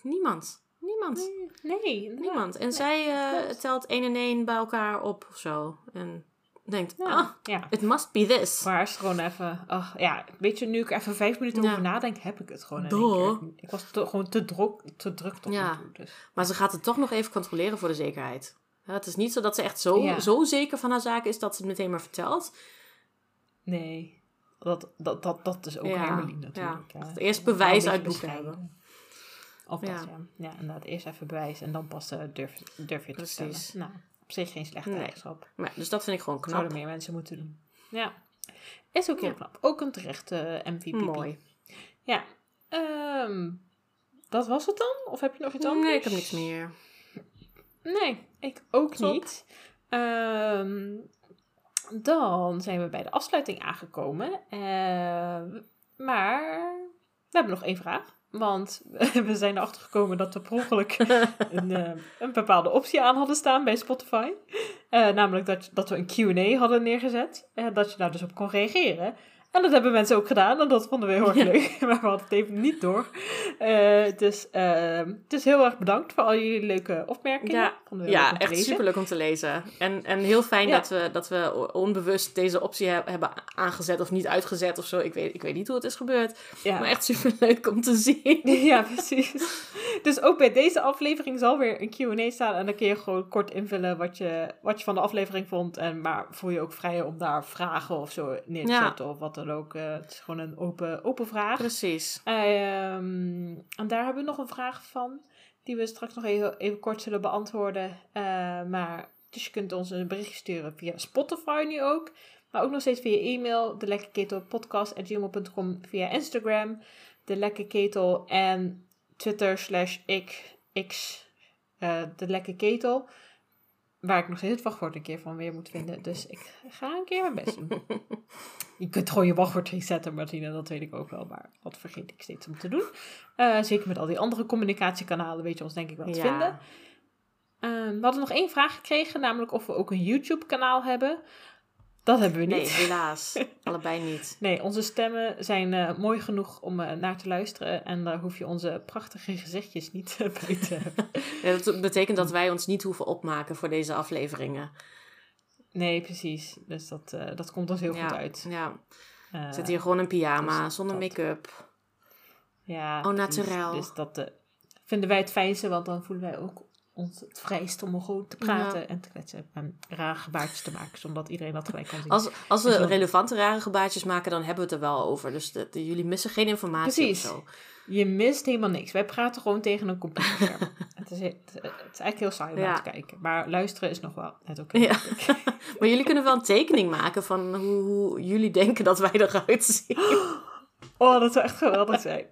niemand. Niemand. Nee. Niemand. En zij eh, telt 1 en 1 bij elkaar op of zo. En denkt, Ja. ah, ja. it must be this. Maar is gewoon even... Ach, ja, weet je, nu ik er even vijf minuten Ja. over nadenk, heb ik het gewoon in. Ik was te- gewoon te, druk, te druk tot Ja. toe. Dus. Maar ze gaat het toch nog even controleren voor de zekerheid. Het is niet zo dat ze echt zo, zo zeker van haar zaak is dat ze het meteen maar vertelt. Nee, dat, dat, dat, dat is ook Hermeline natuurlijk. ja. Eerst bewijs uit bescheiden. Of dat, ja. Ja, inderdaad. Eerst even bewijs en dan pas eh, durf, durf je het te Precies. Nou, op zich geen slechte Nee. eigenschap. Dus dat vind ik gewoon knap. Zouden meer mensen moeten doen. Ja. Is ook heel Ja. knap. Ook een terechte MVP. Mooi. Ja. Ehm, dat was het dan? Of heb je nog iets anders? Nee, ik heb niks meer. Nee, ik ook Top. niet. Ehm, dan zijn we bij de afsluiting aangekomen. Eh, maar we hebben nog één vraag. Want we zijn erachter gekomen dat we per ongeluk een, eh, een bepaalde optie aan hadden staan bij Spotify. Eh, namelijk dat, dat we een Q&A hadden neergezet. En dat je daar dus op kon reageren. En dat hebben mensen ook gedaan. En dat vonden we heel erg leuk. Maar we hadden het even niet door. Eh, dus, eh, dus heel erg bedankt voor al jullie leuke opmerkingen. Ja, we heel Ja, echt super leuk om te lezen. En, en heel fijn Ja. dat, we, dat we onbewust deze optie he- hebben aangezet of niet uitgezet of zo. Ik weet, ik weet niet hoe het is gebeurd. Maar echt super leuk om te zien. Ja, precies. Dus ook bij deze aflevering zal weer een Q&A staan. En dan kun je gewoon kort invullen wat je, wat je van de aflevering vond. En, maar voel je ook vrij om daar vragen of zo neer te zetten. Of wat dan ook. Eh, het is gewoon een open, open vraag. Precies. Ehm, en daar hebben we nog een vraag van. Die we straks nog even, even kort zullen beantwoorden. Eh, maar, dus je kunt ons een berichtje sturen via Spotify nu ook. Maar ook nog steeds via e-mail. De lekkerketelpodcast.gmail.com Via Instagram. De lekkerketel en Twitter slash ik, x, eh, de lekkerketel. Waar ik nog steeds het wachtwoord een keer van weer moet vinden. Dus ik ga een keer mijn best doen. Je kunt gewoon je wachtwoord resetten, Martina, dat weet ik ook wel. Maar dat vergeet ik steeds om te doen. Eh, zeker met al die andere communicatiekanalen weet je ons denk ik wel te vinden. Ehm, we hadden nog één vraag gekregen, namelijk of we ook een YouTube-kanaal hebben. Dat hebben we niet. Nee, helaas. Allebei niet. Nee, onze stemmen zijn eh, mooi genoeg om uh, naar te luisteren. En daar hoef je onze prachtige gezichtjes niet bij te hebben. Ja, dat betekent dat wij ons niet hoeven opmaken voor deze afleveringen. Nee, precies. Dus dat, dat komt ons heel ja, goed uit. Ja. Zit hier gewoon in pyjama, dus zonder make-up. Ja. Oh, naturel. Dus dat vinden wij het fijnste, want dan voelen wij ook ons het vrijst om gewoon te praten ja. en te kletsen en rare gebaartjes te maken, zodat iedereen dat gelijk kan zien. Als, als we relevante rare gebaartjes maken, dan hebben we het er wel over. Dus de, de, jullie missen geen informatie Precies. of zo. Je mist helemaal niks. Wij praten gewoon tegen een computerscherm. het, is, het, het, is eigenlijk heel saai om Ja. te kijken. Maar luisteren is nog wel net oké. Ja. maar jullie kunnen wel een tekening maken van hoe, hoe jullie denken dat wij eruit zien. Oh, dat zou echt geweldig zijn.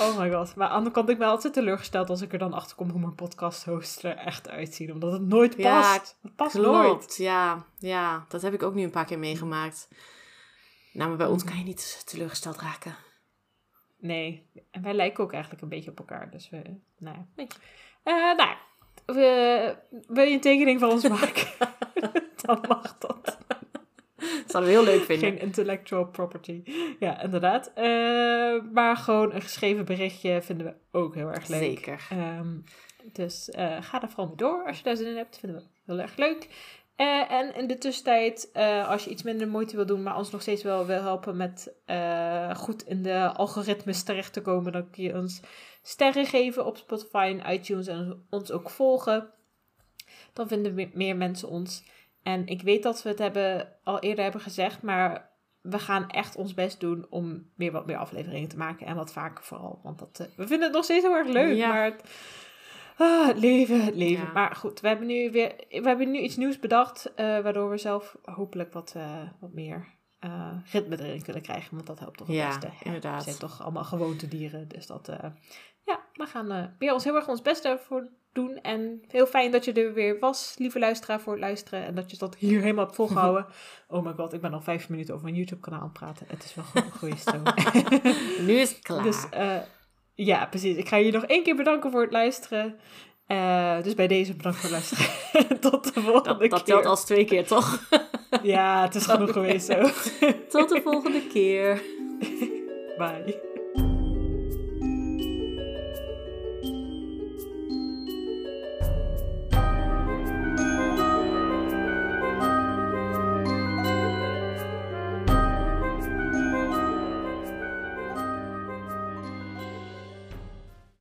Oh my god. Maar aan de andere kant, ik ben altijd teleurgesteld als ik er dan achter kom hoe mijn podcast host er echt uitziet. Omdat het nooit past. Ja, het past nooit. Klopt, ja, ja. Dat heb ik ook nu een paar keer meegemaakt. Nou, maar bij ons kan je niet teleurgesteld raken. Nee. En wij lijken ook eigenlijk een beetje op elkaar. Dus we, nou ja. Eh, nou. We, wil je een tekening van ons maken? dan mag dat. Dat zouden we heel leuk vinden. Geen intellectual property. Ja, inderdaad. Uh, maar gewoon een geschreven berichtje vinden we ook heel erg leuk. Zeker. Um, dus uh, ga daar vooral mee door als je daar zin in hebt. Vinden we heel erg leuk. Uh, en in de tussentijd, als je iets minder moeite wil doen, maar ons nog steeds wel wil helpen met goed in de algoritmes terecht te komen, dan kun je ons sterren geven op Spotify en iTunes en ons ook volgen. Dan vinden meer mensen ons. En ik weet dat we het hebben, al eerder hebben gezegd, maar we gaan echt ons best doen om weer wat meer afleveringen te maken. En wat vaker vooral. Want dat, uh, we vinden het nog steeds heel erg leuk. Ja. Maar het, ah, het leven, het leven. Ja. Maar goed, we hebben nu weer we hebben nu iets nieuws bedacht. Uh, waardoor we zelf hopelijk wat, uh, wat meer ritme erin kunnen krijgen. Want dat helpt toch het Ja, beste. inderdaad. We zijn toch allemaal gewoontedieren. Dus dat, ja, we gaan weer ons heel erg ons best ervoor doen. En heel fijn dat je er weer was, lieve luisteraar, voor het luisteren. En dat je dat hier helemaal hebt volgehouden. Oh my god, ik ben al vijf minuten over een YouTube-kanaal aan het praten. Het is wel goed een goede stroom. nu is het klaar. Dus uh, ja, precies. Ik ga je nog één keer bedanken voor het luisteren. Uh, dus bij deze bedankt voor het luisteren. Tot de volgende dat, keer. Dat telt als twee keer, toch? ja, het is genoeg geweest zo. Tot de volgende keer. Bye.